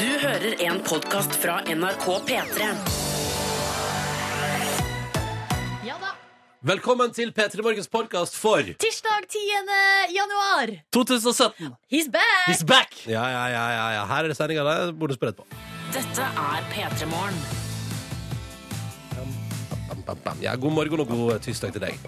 Du hører en podkast fra NRK P3. Ja da. Velkommen til P3 Morgens podkast for Tirsdag 10. januar. 2017. He's back! He's back! Ja, ja, ja, ja, ja. Her er det sendinga. Det er bonusbord på. Dette er P3 Morgen. Bam, bam, bam. Ja, god morgen og god tirsdag til deg.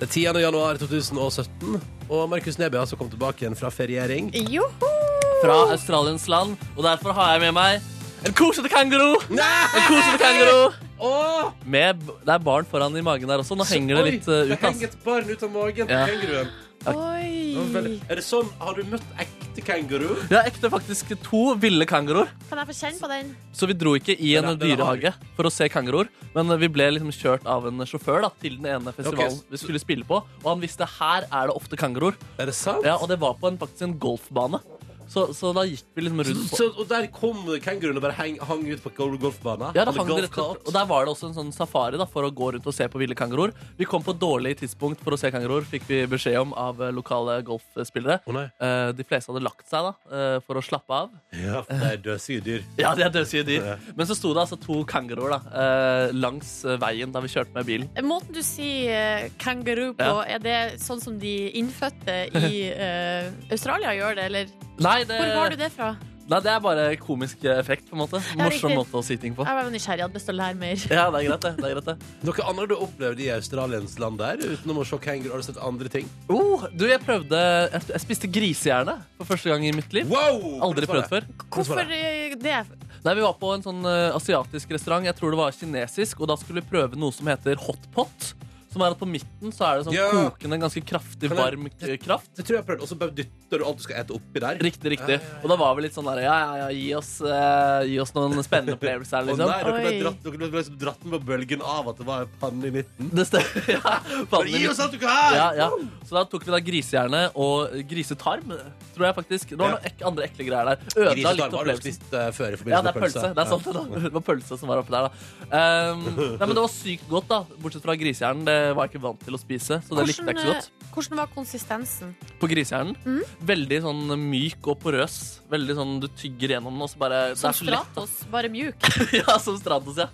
Det er 10. januar 2017, og Markus Neby har altså kommet tilbake igjen fra feriering. Joho! Fra Australiens land. Og derfor har jeg med meg en kosete kanguro. En kosete kanguro. Åh! Med, det er barn foran i magen der også. Nå henger det litt uh, Det ut. henger et barn ut av magen på Ja. kenguruen. Oi. Er det sånn, Har du møtt ekte kenguru? Ja, ekte faktisk to ville kanguroer. Kan jeg få kjenne på den? Så vi dro ikke i en Den den dyrehage for å se kanguruer. Men vi ble liksom kjørt av en sjåfør da, til den ene festivalen okay. vi skulle spille på. Og han visste her er det ofte kanguruer. Er det sant? Ja, og det var på en, faktisk en golfbane. Så, så da gikk vi liksom rundt på Så, og der kom kenguruen og bare hang, hang ut på gol- golfbanen? Ja, det Eller hang det rett golfkart? og, og Der var det også en sånn safari da, for å gå rundt og se på ville kanguroer. Vi kom på dårlig tidspunkt for å se kanguroer, fikk vi beskjed om av eh, lokale golfspillere. Å nei. Eh, de fleste hadde lagt seg da, eh, for å slappe av. Ja, for det er dødssyke dyr. Ja, de er dødsige dyr. Men så sto det altså to kanguroer da, eh, langs eh, veien da vi kjørte med bilen. Måten du sier uh, kanguru på, Ja. er det sånn som de innfødte i eh, Australia gjør det, eller Nei det, hvor har du det fra? nei, det er bare komisk effekt, på en måte. Morsom måte å si ting på. Jeg var nysgjerrig, hadde lyst til å lære mer. Ja, det er greit, det. det, er greit, det. Noe annet du har opplevd i Australiens land der, utenom å se kenguru? Har du sett andre ting? Oh, du, jeg prøvde Jeg, jeg spiste grisehjerne for første gang i mitt liv. Wow! Aldri prøvd før. Hvorfor eh, det? Nei, Vi var på en sånn eh, asiatisk restaurant. Jeg tror det var kinesisk. Og da skulle vi prøve noe som heter hotpot. Som er at på midten så er det sånn Ja. kokende, ganske kraftig Kan jeg- varm k- kraft. Det tror jeg prøvde, og så bare dytter du alt du skal ete oppi der. Riktig, riktig. Ja, ja, ja. Og da var vi litt sånn der Ja, ja, ja, gi oss, eh, gi oss noen spennende opplevelser her, Å liksom. nei, dere ble, Oi. dratt, dere ble liksom dratt med på bølgen av at det var en panne i midten. Det stemmer. ja, Bare gi oss alt du kan! ja, ja. Så da tok vi da grisehjerne og grisetarm, tror jeg faktisk. Det var noen ek andre ekle greier der. Ødela litt Grisetarm har du opplevelsen. spist eh, før i Ja, forbindelse det er med pølse. Det er sant, det, da. Det var pølse som var oppi der, da. Um, nei, men det var sykt godt, da. Bortsett fra grisehjernen. Det var jeg ikke vant til å spise, så det likte jeg ikke så godt. eh, hvordan var konsistensen? På grisehjernen. Mm. Veldig sånn myk og porøs. Veldig sånn Du tygger gjennom den, og så bare Som så lett. Stratos, bare mjuk. ja, som Stratos, ja.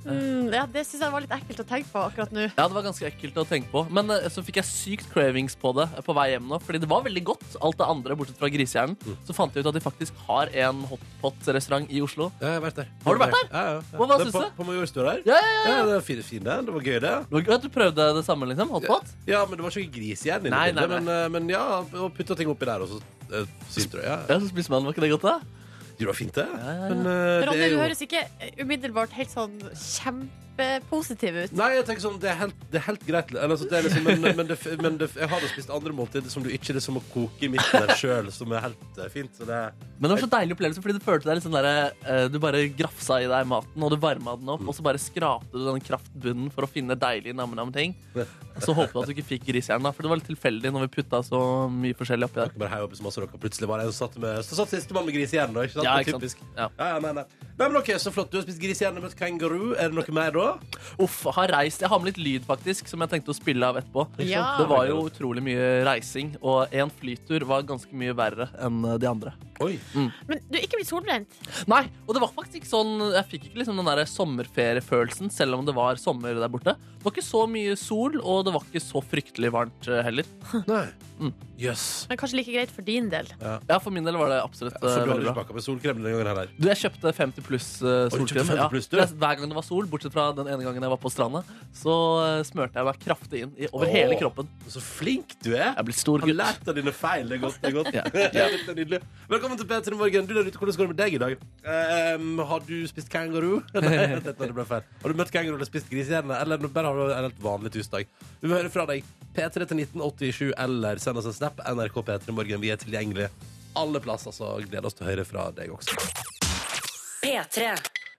Mm, ja, det syns jeg var litt ekkelt å tenke på akkurat nå. Ja, det var ganske ekkelt å tenke på. Men eh, så fikk jeg sykt cravings på det eh, på vei hjem nå. Fordi det var veldig godt, alt det andre, bortsett fra grisehjernen. Mm. Så fant jeg ut at de faktisk har en hotpot-restaurant i Oslo. Ja, jeg har vært der. Har du vært der? Ja, ja, ja. Hva- hva Det er syns på, du? På Majorstua der? Ja, ja, ja. Ja, det var fint, fint det. Det var gøy, det. Det var gøy at du prøvde det samme, liksom. Hotpot. Ja, men det var ikke grisehjern inni Nei, nei, bildet. Men, eh, men ja, og putta ting oppi der, og så uh, syns du ja. Ja, så spiser man, var ikke det godt, da? Det var fint, det. Ja, ja, ja. Men eh, det Ronny, er du jo høres ikke umiddelbart helt sånn kjempepositiv ut. Nei, jeg tenker sånn, det er helt, det er helt greit. Eller, altså, det er liksom, men men, det, men det, jeg har da spist andre måltider som du ikke liksom må koke i midten der sjøl, som er helt eh, fint. Så det Men det var så deilig opplevelse, fordi du følte deg litt sånn der, eh, Du bare grafsa i deg maten, og du varma den opp, og så bare skrapte du den kraftbunnen for å finne deilige nam-nam-ting. Og så håpet du at du ikke fikk grisehjerne, da, for det var litt tilfeldig når vi putta så mye forskjellig oppi der. Bare opp oppi så masse og Plutselig var det en som satt med Så satt sistemann med grisehjerne, da. Ikke sant? Ja, ikke sant. typisk. Ja. Ja, ja, nei, nei. nei, men ok, Så flott. Du har spist grisehjerne med kenguru. Er det noe mer da? Uff, har reist. Jeg har med litt lyd, faktisk, som jeg tenkte å spille av etterpå. Ja. Det var jo utrolig mye reising, og én flytur var ganske mye verre enn de andre. Oi. Men du er ikke blitt solbrent? Nei, og det var faktisk ikke sånn Jeg fikk ikke liksom den der sommerferiefølelsen, selv om det var sommer der borte. Det var ikke så mye sol, og det var ikke så fryktelig varmt eh, heller. Nei. Mm. Yes. Men kanskje like greit for din del. Ja, for min del var det absolutt For eh, du hadde ikke med solkrem denne gangen heller? Du, jeg kjøpte 50 pluss uh, solkrem. 50 plus, du? Ja, hver gang det var sol, bortsett fra den ene gangen jeg var på stranda, så eh, smørte jeg meg kraftig inn i, over oh, hele kroppen. Så flink du er. Jeg blitt stor Har lært av dine feil. Det er godt. det er godt Ja. Ja, det er nydelig. Velkommen til P3 Morgen. Du der ute, Hvordan går det med deg i dag? Um, har du spist kenguru? Nei, dette ble feil. Har du møtt kenguru eller spist grisehjerne? Eller bare har du en helt vanlig tirsdag? Vi vil høre fra deg. P3 til 1987 eller send oss en snap. NRK P3 Morgen. Vi er tilgjengelige alle plasser, så gleder oss til å høre fra deg også. P3.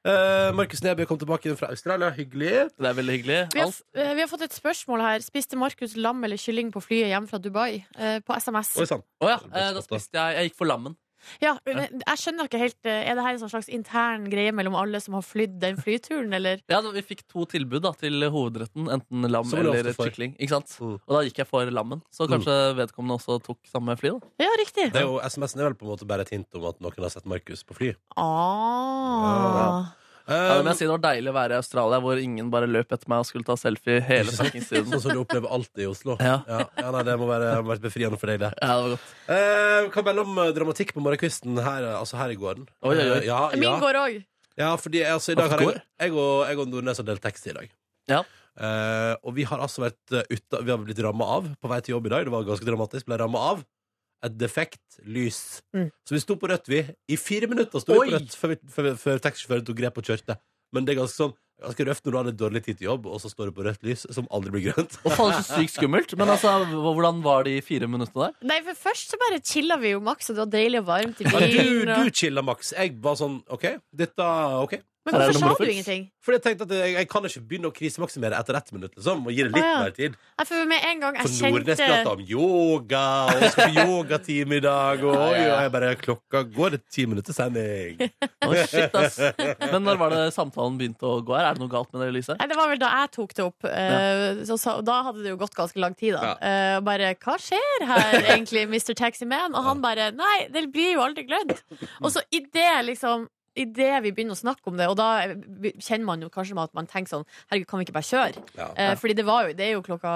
Uh, Markus Neby kom tilbake fra Australia. Hyggelig. Det er veldig hyggelig. Vi har, eh, vi har fått et spørsmål her. Spiste Markus lam eller kylling på flyet hjem fra Dubai? Uh, på SMS. Oi oh, ja, godt, da. spiste jeg Jeg gikk for lammen. Ja, men jeg skjønner ikke helt eh, Er det her en sånn slags intern greie mellom alle som har flydd den flyturen, eller? Ja, da, Vi fikk to tilbud da, til hovedretten, enten lam eller kykling. Ikke sant? Mm. Og da gikk jeg for lammen. Så kanskje vedkommende også tok samme fly. da Ja, riktig. Det er jo, SMS-en er vel på en måte bare et hint om at noen har sett Markus på fly. Ah. Ja, Um, men jeg sier Det var deilig å være i Australia, hvor ingen bare løp etter meg og skulle ta selfie hele. Sånn som du opplever alltid i Oslo. Ja. Ja, ja nei, Det må være, må være befriende for deg, det. Ja, det var godt. Eh, kan melde om eh, dramatikk på morgenkvisten her, altså her i gården. Oi, oi, oi. Eh, ja, Min ja. går òg. ja, fordi altså, i dag har jeg, går? jeg, og, jeg og Nordnes har delt tekst i dag. Ja. Eh, og vi har altså vært uh, ute, Vi har blitt ramma av på vei til jobb i dag. Det var ganske dramatisk. Ble ramma av et defekt lys. Mm. Så vi sto på rødt, vi. I fire minutter sto vi på rødt før, vi- før, før taxisjåføren tok grep og kjørte. Men det er ganske sånn Ganske røft når du har litt dårlig tid til jobb, og så står du på rødt lys, som aldri blir grønt. Og faen, så sykt skummelt. Men altså, hvordan var de fire minuttene der? Nei, for først så bare chilla vi jo maks, og det var deilig og varmt i Ja, du, bilen. du Og... chilla, Max. Jeg var sånn OK, dette OK. Men er det hvorfor sa du ingenting? Fordi jeg tenkte at jeg, jeg kan ikke begynne å krisemaksimere etter ett minutt, liksom. Og gi det litt ah, ja. mer tid. Ja, for med en gang jeg For Nordnes kjente prata om yoga, og skal på yogatime i dag, og, Ja, ja, ja. og jeg bare Klokka går det ti minutter sending. oh, shit, ass. Men når var det samtalen begynte å gå her? Er det noe galt med det Elise? Nei, Det var vel da jeg tok det opp. eh, så, så, da hadde det jo gått ganske lang tid. da Uh, bare 'Hva skjer her, egentlig, Mr. Taxi Man? Og han bare 'Nei, det blir jo aldri glødd'. Og så idet liksom Idet vi begynner å snakke om det, og da kjenner man jo kanskje at man tenker sånn Herregud, kan vi ikke bare kjøre? Ja. Eh, fordi det, var jo, det er jo klokka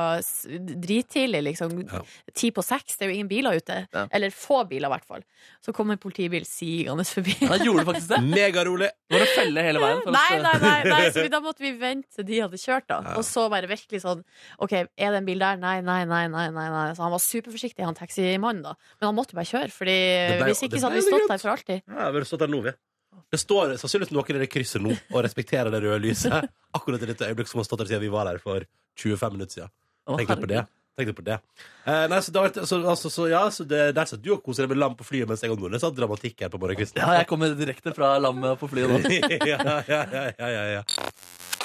drittidlig, liksom. Ja. Ti på seks. Det er jo ingen biler ute. Ja. Eller få biler, i hvert fall. Så kom en politibil sigende forbi. Ja, gjorde du faktisk det? Megarolig. Var det felle hele veien? for Nei, nei, nei, nei, så vi, da måtte vi vente til de hadde kjørt, da. Ja. Og så bare virkelig sånn OK, er det en bil der? Nei, nei, nei. nei, nei, nei. Så han var superforsiktig, han taximannen, da. Men han måtte bare kjøre, Fordi ble- hvis ikke så hadde vi stått der for alltid. Ja, vi hadde stått der nå, vi. Det står sannsynligvis noen i det krysset nå og respekterer det røde lyset. Akkurat i dette øyeblikket som har stått der siden vi var der for 25 minutter siden. Å, Tenk litt på det. Tenk litt på det. Eh, nei, så, det har vært, så, altså, så, ja, så det, der satt du og koste deg med lam på flyet, mens jeg og Nordnes hadde dramatikk her på morgenkvisten. Ja, jeg kommer direkte fra lammet på flyet nå. ja, ja, ja, ja, ja, ja.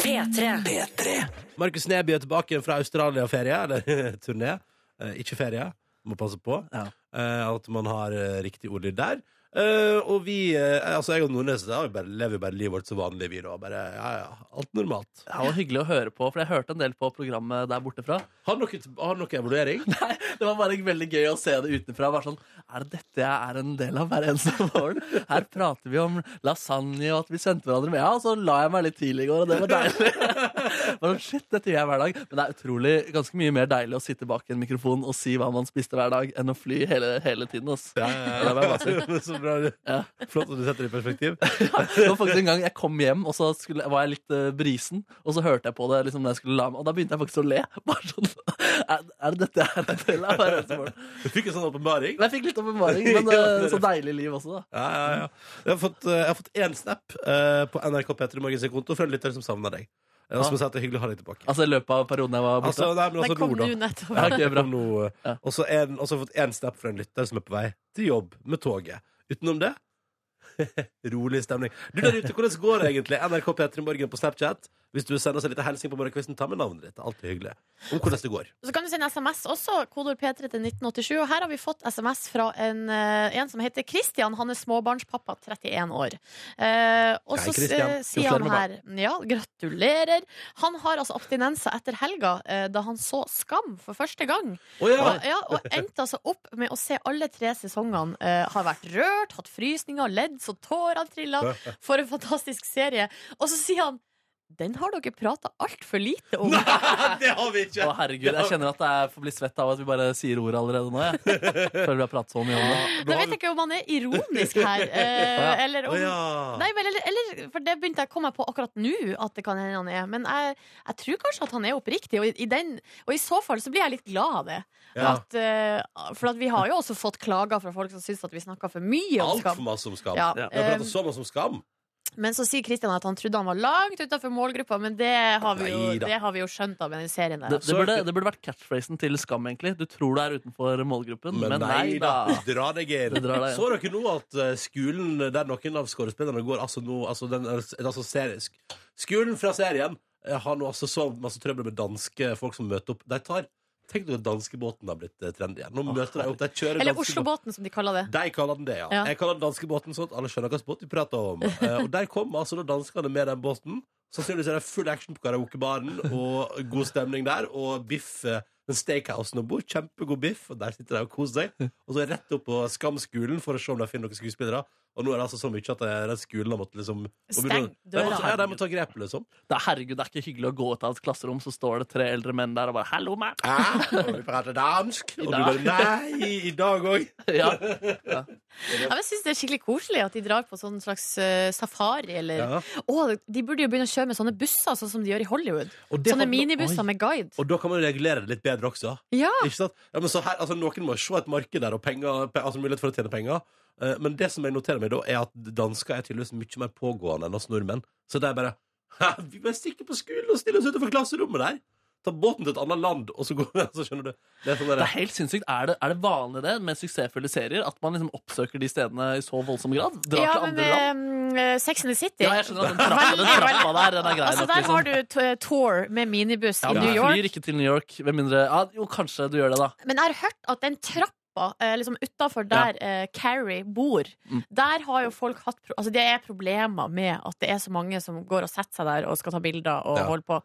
P3. Markus Neby er tilbake igjen fra Australia-ferie, eller turné. Eh, ikke ferie, må passe på Ja. eh, at man har eh, riktig ordlyd der. Eh, og vi, uh, altså jeg og Nordnes da, vi bare, lever jo bare livet vårt så vanlig, vi da. Bare, ja, ja, alt normalt. Det var hyggelig å høre på, for jeg hørte en del på programmet der borte fra. Har du noe, du noe evaluering? Nei, Det var bare veldig gøy å se det utenfra. Bare sånn, er det dette jeg er en del av hver eneste morgen? Her prater vi om lasagne og at vi sendte hverandre med. Ja, og så la jeg meg litt tidlig i går, og det var deilig. Bare, shit, dette gjør jeg hver dag. Men det er utrolig ganske mye mer deilig å sitte bak en mikrofon og si hva man spiste hver dag, enn å fly hele, hele tiden. ass. Ja, Det må bra. Ja. Flott at du setter det i perspektiv. Det var faktisk en gang jeg kom hjem, og så skulle, var jeg litt uh, brisen. Og så hørte jeg på det liksom, når jeg skulle la meg, og da begynte jeg faktisk å le. Bare sånn, er, er det dette jeg er til? morgen? Du fikk en sånn åpenbaring. Jeg fikk litt åpenbaring, men uh, så deilig liv også, da. Ja, ja, ja. Jeg har fått, eh, jeg har fått én snap eh, på NRK P3 Morgens konto fra en lytter som savner deg. Ja. Som sagt, det er hyggelig å ha deg tilbake. Altså i løpet av perioden jeg var borte. Altså, nei, men også altså kom nå, da. nettopp. Ja, okay, og så har jeg fått én snap fra en lytter som er på vei til jobb med toget. Utenom det rolig stemning. Du der ute, hvordan går det egentlig? NRK P3 Morgen på Snapchat. Hvis du sender oss en liten hilsen på morgenkvisten, ta med navnet ditt. Det Alltid hyggelig. Om hvordan det går. Så kan du sende SMS også, kodord P3 til 1987. Og her har vi fått SMS fra en, eh, en som heter Christian. Han er småbarnspappa, 31 år. Eh, og så eh, sier han her Ja, gratulerer. Han har altså abstinenser etter helga, eh, da han så Skam for første gang. Oh, ja! Og, ja, og endte altså opp med å se alle tre sesongene. Eh, har vært rørt, hatt frysninger, ledd så tårene trilla. For en fantastisk serie. Og så sier han den har dere prata altfor lite om. Nei, det har vi ikke! Å, herregud, Jeg kjenner at jeg får bli svett av at vi bare sier ordet allerede nå. Jeg. Før vi har pratet så mye om det. Da vet jeg ikke om han er ironisk her. Eh, eller om Nei, men, eller, eller, for det begynte jeg å komme på akkurat nå at det kan hende han er. Men jeg, jeg tror kanskje at han er oppriktig, og i, den, og i så fall så blir jeg litt glad av det. Ja. At, eh, for at vi har jo også fått klager fra folk som syns at vi snakker for mye om skam. Altfor masse om skam. Ja, Vi har prata pratet så mye om skam. Men så sier Kristian at han trodde han var langt utafor målgruppa, men det har, vi jo, det har vi jo skjønt av den serien. Det, Der. det, burde, det burde vært catchphrasen til Skam, egentlig. Du tror du er utenfor målgruppen, Men, men, nei da, dra deg inn. Det drar deg inn. Så dere nå at eh, skolen der noen av skuespillerne går altså nå altså den, altså serisk. Skolen fra serien eh, har nå altså så masse trøbbel med danske folk som møter opp. De tar Tenk dere at danskebåten har blitt eh, trendy igjen. Nå møter de opp, de kjører Eller. Oslobåten, som de kaller det. De kaller den det, ja. Ja. Jeg kaller den danskebåten sånn at alle skjønner hvilken båt vi prater om. Eh, og der kom altså da danskene med den båten. Sannsynligvis er det full action på karaokebaren og god stemning der. Og biff, eh, den steakhousen om bord. Kjempegod biff. Og der sitter de og koser seg. Og så rett opp på Skamskolen for å se om de finner noen skuespillere. Og nå er det altså så mye at eh, den skolen har måttet liksom Steng døra. ja, de må ta grep, liksom. Det er, herregud, det er ikke hyggelig å gå ut av et klasserom, så står det tre eldre menn der og bare 'hallo, meg'. Ja, og vi prater dansk. Og du bare Nei, i dag òg. Ja. Ja, ja jeg syns det er skikkelig koselig at de drar på sånn slags uh, safari. Eller Ja. Å, De burde jo begynne å kjøre med sånne busser, sånn som de gjør i Hollywood. Sånne minibusser Oi. med guide. Og da kan man regulere det litt bedre også. Ja, Ikke sant? Ja, men så her, altså, noen må se et marked der og penger, altså mulighet for å tjene penger. Eh, men det som jeg noterer meg da, er at dansker er tydeligvis mye mer pågående enn oss nordmenn. Så det er bare Vi bare stikker på skolen og stiller oss utenfor klasserommet der. Ta båten til et annet land, og så går vi. Så skjønner du. Det er sånn Det er helt sinnssykt. Er det, er det vanlig det med suksessfulle serier at man liksom oppsøker de stedene i så voldsom grad? Drar ja til men andre land? eh, Sex and the City. Ja, jeg skjønner at den trappa, den trappa der, den er grei Altså, der har Liksom. du t- tour med minibuss Ja, i New New du York. flyr ikke til New York, med mindre ja, Jo, kanskje du gjør det, da. Men jeg har hørt at den trappa eh, liksom utafor der eh, Carrie bor, Mm. der har jo folk hatt pro Altså det er problemer med at det er så mange som går og setter seg der og skal ta bilder og Ja. holde på.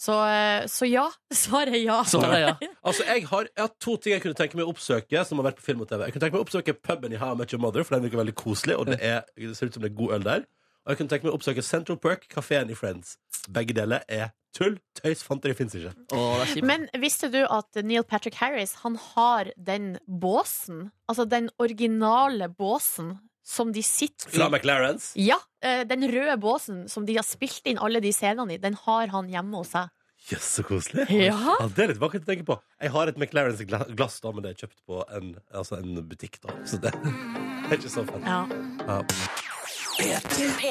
Så, eh, så ja. Svaret er ja. Svaret er ja. Altså, jeg har, jeg har to ting jeg kunne tenke meg å oppsøke Som har vært på film og TV Jeg kunne tenke meg å oppsøke puben i How I Met Your Mother For den virker veldig koselig Og det, er, det ser ut som det er god øl der Og jeg kunne tenke meg å oppsøke Central Perk, kafeen i Friends Begge deler er tull Tøys, fanteri fins ikke Åh, det er. Men visste du at Neil Patrick Harris Han har den båsen, altså den originale båsen, som de sitter Fra. McLarens Ja, eh, Den røde båsen som de har spilt inn alle de scenene i, den har han hjemme hos seg. Jøss, så koselig Ja. Det er litt vakkert å tenke på Jeg har et McLarens glass, da Men det er kjøpt på en, altså en butikk da Så det er ikke så fett Ja. ja. P3.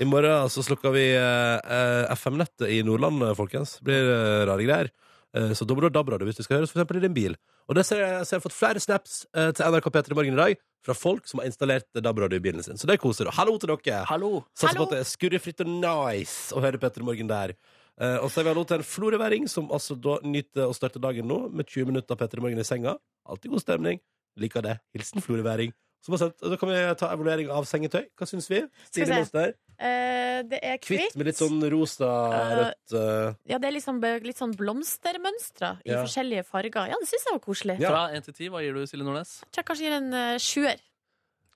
I morgen så slukker vi eh, FM-nettet i Nordland, eh, folkens. Det blir eh, rare greier. Eh, så da må du ha DAB-radio hvis du skal høres for eksempel i din bil. Og det ser jeg, så jeg har fått flere snaps eh, til NRK P3 i morgen i dag fra folk som har installert DAB-radio i bilen sin. Så det koser du. Hallo til dere! Hallo. Satser på at det er skurrefritt og nice å høre Petter i morgen der. Eh, og så har vi hallo til en floreværing som altså da nyter å starte dagen nå med 20 minutter Petter i morgen i senga. Alltid god stemning. Liker det. Hilsen floreværing. Som har sendt, da kan vi ta evaluering av sengetøy. Hva syns vi? Skal Stine se. Monster. Eh, det er Kvitt kvitt. med litt sånn rosa, Eh, eh, Ja, det er liksom, be- litt sånn blomstermønstre i Ja. forskjellige farger. Ja, det syns jeg var koselig. Ja. Fra 1 til 10, hva gir du, Silje Nordnes? Jeg tror jeg kanskje gir en uh, sjuer.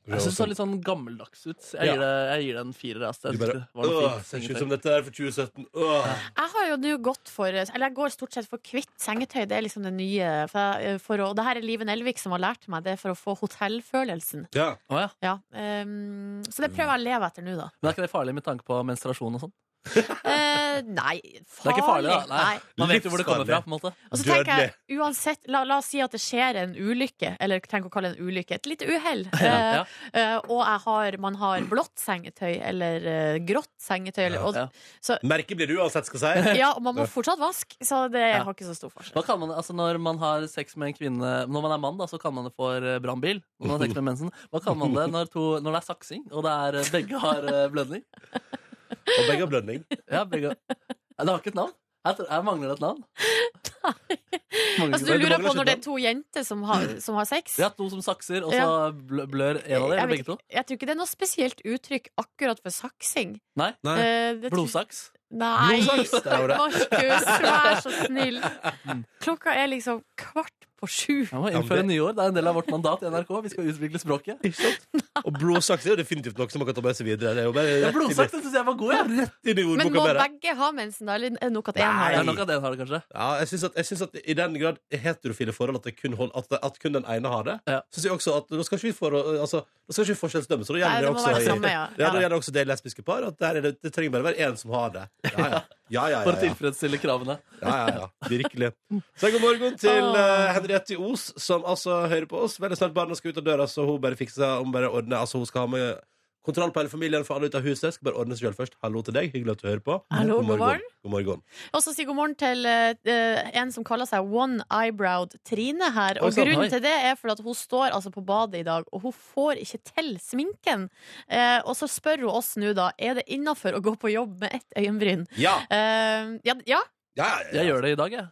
Jeg syns det så litt sånn gammeldags ut. Jeg Ja. gir det, jeg gir det en firer. Du bare Åh, ser ikke ut som dette er for 2017. Åh. Jeg har jo nå gått for Eller jeg går stort sett for hvitt sengetøy. Det er liksom det nye. For, jeg- for å, og det her er Liven Elvik som har lært meg det for å få hotellfølelsen. Ja. Oh, ja. Ja, um, så det prøver jeg å leve etter nå, da. Men er ikke det farlig med tanke på menstruasjon og sånn? Eh, nei, Det er farlig. ikke farlig, da. Nei. Man vet jo hvor det kommer fra. På en måte Og så tenker jeg, uansett, la, la oss si at det skjer en ulykke, eller tenk å kalle det en ulykke, et lite uhell, Ja, ja. uh, og jeg har, man har blått sengetøy eller uh, grått sengetøy, eller, og, Ja. Merket blir det uansett, skal jeg si. ja, og man må fortsatt vaske, så det Ja. har ikke så stor forskjell. Hva kan man, altså Når man har sex med en kvinne Når man er mann, da, så kan man det for brannbil. Når man har sex med mensen Hva kan man det når, to, når det er saksing, og det er, begge har blødning? Og begge har blødning. Ja, begge Det har ikke et navn. Jeg, jeg mangler et navn. Mangler Altså, du lurer på når det er to jenter som har, som har sex? Ja, to som sakser, og så Ja. blør en av dem, eller begge to. Jeg tror ikke det er noe spesielt uttrykk akkurat for saksing. Nei, Nei. Eh, blodsaks. Nei, Blodsaks, er. Markus, vær så snill. Klokka er liksom kvart på sju. Ja, innføre det- nyår. Det er en del av vårt mandat i NRK. Vi skal utvikle språket. Og blodsaks er jo definitivt noe som man kan ta med seg videre. Det er jo bare Ja, blodsaks syns jeg var god, jeg. rett inn i Men ordboka må begge ha mensen, da? Eller er nok at én har Det er nok at en har det, kanskje. Ja, jeg syns at, synes at i den grad er heterofile forhold at, det kun hold, at, at kun den ene har det, Ja. syns jeg også at da skal ikke vi, for, altså, da skal ikke vi forskjellsdømme. Så da Nei, gjelder det det også i- samme, ja. Ja, da Ja. gjelder også det lesbiske par. At der er det, det trenger bare være én som har det. Ja, ja. ja, ja, For å tilfredsstille kravene. ja, ja, ja. Virkelig. Så god morgen til uh, Henriette Os, som altså hører på oss. Veldig snart barna skal ut av døra, så hun bare fikser Hun bare ordner Altså hun skal ha med kontroll på hele familien, for alle ut av huset. Skal bare ordne seg selv først. Hallo til deg. Hyggelig at du hører på. Hallo, god morgen. God morgen. Og så si god morgen til eh, eh, en som kaller seg One Eyebrowed Trine her. Og sant, grunnen hei. til det er for at hun står altså på badet i dag, og hun får ikke til sminken. Uh, og så spør hun oss nå, da, er det innafor å gå på jobb med ett øyenbryn. Ja. Uh, ja, ja, Ja, ja, ja. Jeg gjør det i dag, jeg.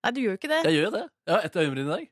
Nei, du gjør jo ikke det. Jeg gjør jo det. Jeg har ett øyenbryn i dag.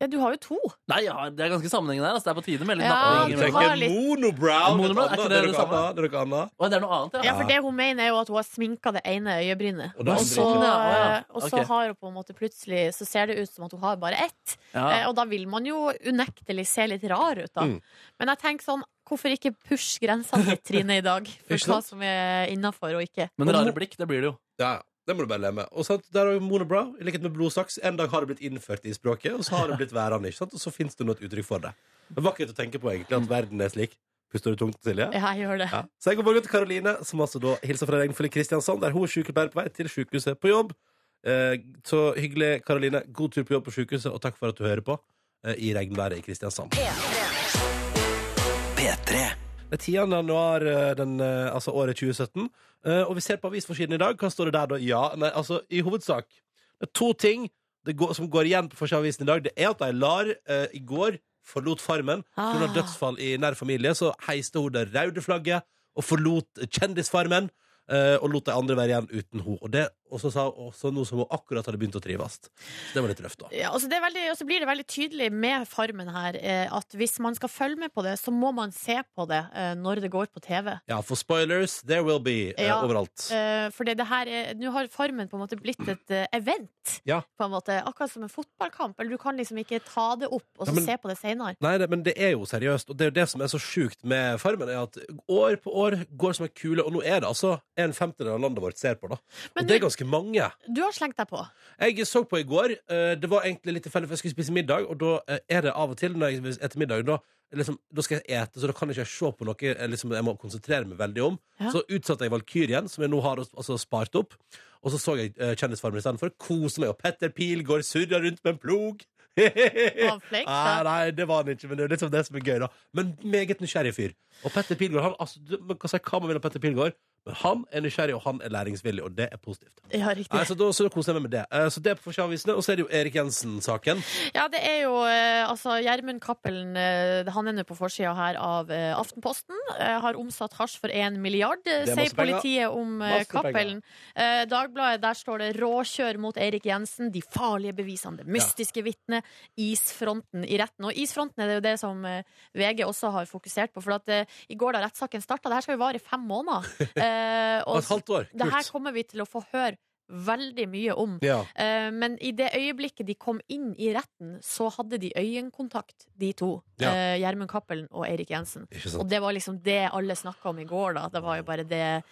Ja, du har jo to. Nei, ja, det er ganske sammenhengende her. Altså. Det er på tide med litt Ja, napping. du har litt- monobrow. Monobrow, er ikke det det samme? annet. Det er noe annet. Det er noe annet, ja. Ja, for det hun mener er jo at hun har sminka det ene øyebrynet. Og Og så, Ja, ja. og så har hun på en måte plutselig Så ser det ut som at hun har bare ett. ja. Eh, Og da vil man jo unektelig se litt rar ut, da. Mm. Men jeg tenker sånn Hvorfor ikke push grensene litt, Trine, i dag? For hva som er innafor og ikke. Men rare blikk, det blir det jo. Ja, ja. Det må du bare leve med. Og sant, der har jo monobrow, i likhet med blodsaks. En dag har det blitt innført i språket, og så har det blitt værende. ikke sant? Og så fins det noe uttrykk for det. Det er vakkert å tenke på, egentlig, at verden er slik. Puster du tungt, Silje? Ja, jeg gjør det. Ja. Så jeg går bare til Karoline, som altså da hilser fra Regnfulle Kristiansand, der hun er sykepleier på vei til sykehuset på jobb. Eh, så hyggelig, Karoline. God tur på jobb på sykehuset, og takk for at du hører på eh, i regnværet i Kristiansand. Det er 10. januar, eh, den, eh, altså året 2017, eh, og vi ser på avisforsiden i dag. Hva står det der da? Ja, nei, altså i hovedsak Det er to ting det går, som går igjen på forsiden i dag. Det er at Aylar eh, i går forlot Farmen. Pga. Ah. dødsfall i nær familie så heiste hun det røde flagget og forlot Kjendisfarmen. eh, og lot de andre være igjen uten henne. Og det også sa hun også noe som hun akkurat hadde begynt å trives. Så det var litt røft, da. Ja, altså er veldig, og så blir det veldig tydelig med Farmen her eh, at hvis man skal følge med på det, så må man se på det eh, når det går på TV. Ja, for spoilers, there will be eh, Ja. overalt. For det, det her er, nå har Farmen på en måte blitt et event. Ja. På en måte, akkurat som en fotballkamp. Eller du kan liksom ikke ta det opp og Ja, så men- se på det senere. Nei, det, men det er jo seriøst, og det er jo det som er så sjukt med Farmen, er at år på år går som en kule, og nå er det altså en femtedel av landet vårt ser på, da. Men og det er du- ganske mange. Du har slengt deg på. Jeg så på i går, eh, det var egentlig litt tilfeldig, for jeg skulle spise middag, og da eh, er det av og til når jeg etter middag, da, liksom, da skal jeg ete, så da kan jeg ikke se på noe eh, liksom, jeg må konsentrere meg veldig om. Ja. Så utsatte jeg Valkyrien, som jeg nå har altså, spart opp, og så så jeg uh, Kjendisfarmen istedenfor. Kose meg, og Petter Pilgaard surra rundt med en plog. Han flink. Nei, det var han ikke, men det er liksom det som er gøy, da. Men meget nysgjerrig fyr. Og Petter Pilgaard, han, altså, si hva man vil om Petter Pilgaard, men han er nysgjerrig, og han er læringsvillig, og det er positivt. Ja, riktig. Nei, så da, så da koser jeg meg med det. Eh, Så det er på forsiden Og så er det jo Erik Jensen-saken. Ja, det er jo eh, altså Gjermund Cappelen, eh, han er nå på forsida her av eh, Aftenposten. Eh, har omsatt hasj for én milliard, eh, Det er masse sier politiet om eh, Masse Cappelen. Eh, Dagbladet, der står det 'råkjør mot Eirik Jensen', 'de farlige bevisene', 'det mystiske vitnet', 'isfronten i retten'. Og isfronten er det jo det som eh, VG også har fokusert på, for at eh, i går da rettssaken starta, det her skal jo vare i fem måneder. Eh, Og og et halvt år. det her kommer vi til å få høre veldig mye om. Ja. Eh, Men i det øyeblikket de kom inn i retten, så hadde de øyekontakt, de to. Ja. eh, Cappelen og Eirik Jensen. Og det var liksom det alle snakka om i går, da. Det var jo bare det,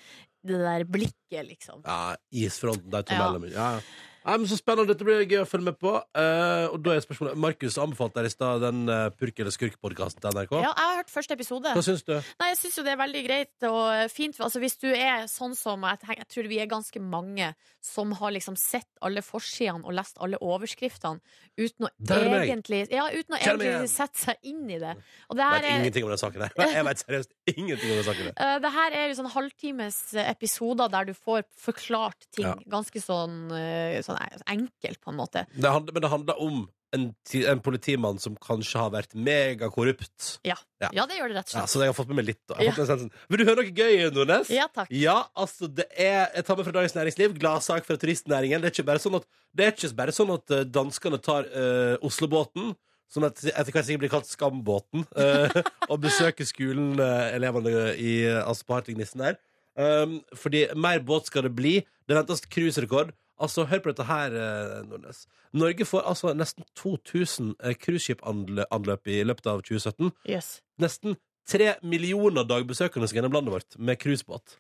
det der blikket, liksom. Ja, isfronten, de to Ja. mellom. Ja. ja. Nei, men Så spennende. Dette blir gøy å følge med på. Eh, og da er spørsmålet Markus anbefalte deg i stad den uh, Purk eller skurk-podkasten til NRK. Ja, jeg har hørt første episode. Hva syns du? Nei, jeg syns jo det er veldig greit og fint. Altså, hvis du er sånn som jeg, tenker, jeg tror vi er ganske mange som har liksom sett alle forsidene og lest alle overskriftene uten å Der er meg. egentlig, ja, uten å meg egentlig igjen. sette seg inn i det. Og det Jeg her vet er ingenting om den saken her. Jeg vet seriøst ingenting om den saken her. Uh, det her er jo sånn halvtimes eh, episoder der du får forklart ting Ja. ganske sånn, eh, sånn enkelt, på en måte. Det handler, men det handler om en, en politimann som kanskje har vært megakorrupt. Ja. Ja. ja, det gjør det rett og Ja, slett. så jeg har fått med meg litt. Fått med. Vil du høre noe gøy, Nordnes? Ja, takk. Ja, altså det er Jeg tar med fra Dagens Næringsliv. Gladsak fra turistnæringen. Det er ikke bare sånn at, det er ikke bare sånn at eh, danskene tar uh, Oslobåten, som et, etter hvert sikkert blir kalt Skambåten, uh, og besøker skolen, uh, elevene i altså på Hartvignissen der. Um, fordi mer båt skal det bli. Det ventes cruiserekord. Altså, hør på dette her, eh, Nordnes. Norge får altså nesten 2000 eh, cruiseskipanløp i løpet av 2017 Yes. nesten tre millioner dagbesøkende skal gjennom landet vårt med cruisebåt.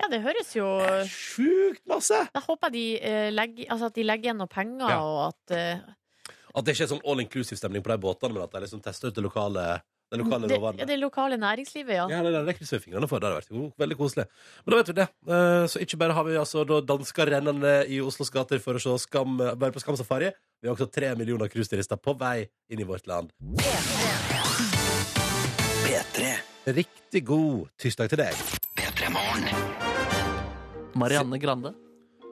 Ja, det høres jo Sjukt masse! Da håper jeg de, eh, legger, altså at de legger igjen noe penger, Ja. og at eh, At det ikke er sånn all inclusive-stemning på de båtene, men at de liksom tester ut det lokale, det lokale det, ja, det lokale næringslivet, ja. Ja, det, det, det krysser fingrene for. Det hadde vært jo veldig koselig. Men da vet vi det. Eh, Så ikke bare har vi altså da dansker rennende i Oslos gater for å se skam, bare på Skam safari. Vi har også tre millioner cruiseturister på vei inn i vårt land. Riktig god tirsdag til deg. Marianne Grande.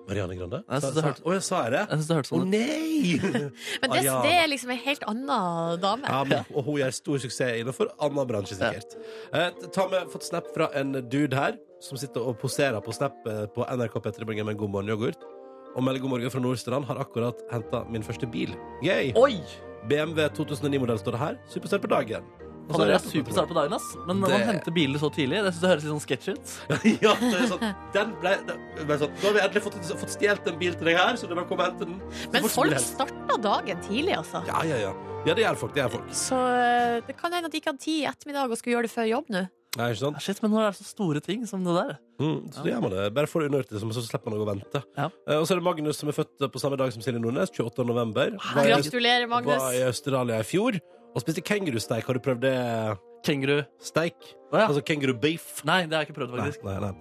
Marianne Grande. Jeg synes det hørte- Å, jeg sa jeg det? Jeg synes det hørtes Å sånn ut. nei! Men det, Ariana. det er liksom en helt annen dame. Ja, men, og hun gjør stor suksess innenfor annen bransje, sikkert. Eh, ta med, fått snap fra en dude her, som sitter og poserer på snap eh, på NRK P3 Morgen med god morgen-yoghurt. og melder god morgen fra Nordstrand. Har akkurat henta min første bil. Gøy! Oi! BMW 2009-modell står det her. Superstart på dagen. Han er er det- på dagen, ass. Men når Det- man henter biler så tidlig, det synes jeg høres litt sånn sketsj ut. ja, det er sånn. Den ble, den ble sånn. Nå har vi endelig fått, fått stjålet en bil til deg her, så du er komme og hente den. Så Men folk starta dagen tidlig, altså. Ja, ja, ja. Ja, det gjør folk. Det gjør folk. Så eh, det kan hende at de ikke hadde tid i ettermiddag og skulle gjøre det før jobb nå. Nei, ikke sant? Ja, shit, men nå er det så store ting som det der? Mm, så det gjør man det. Bare får det unnagjort, liksom, så slipper man å vente. Ja. Eh, og så er det Magnus som er født på samme dag som Silje Nordnes, 28. november. Var Gratulerer, Magnus. Var i Australia i fjor og spiste kengurusteik. Har du prøvd det? Kengurusteik? Steik? Å ja. Altså kengurubeef? Nei, det har jeg ikke prøvd, faktisk. nei, nei.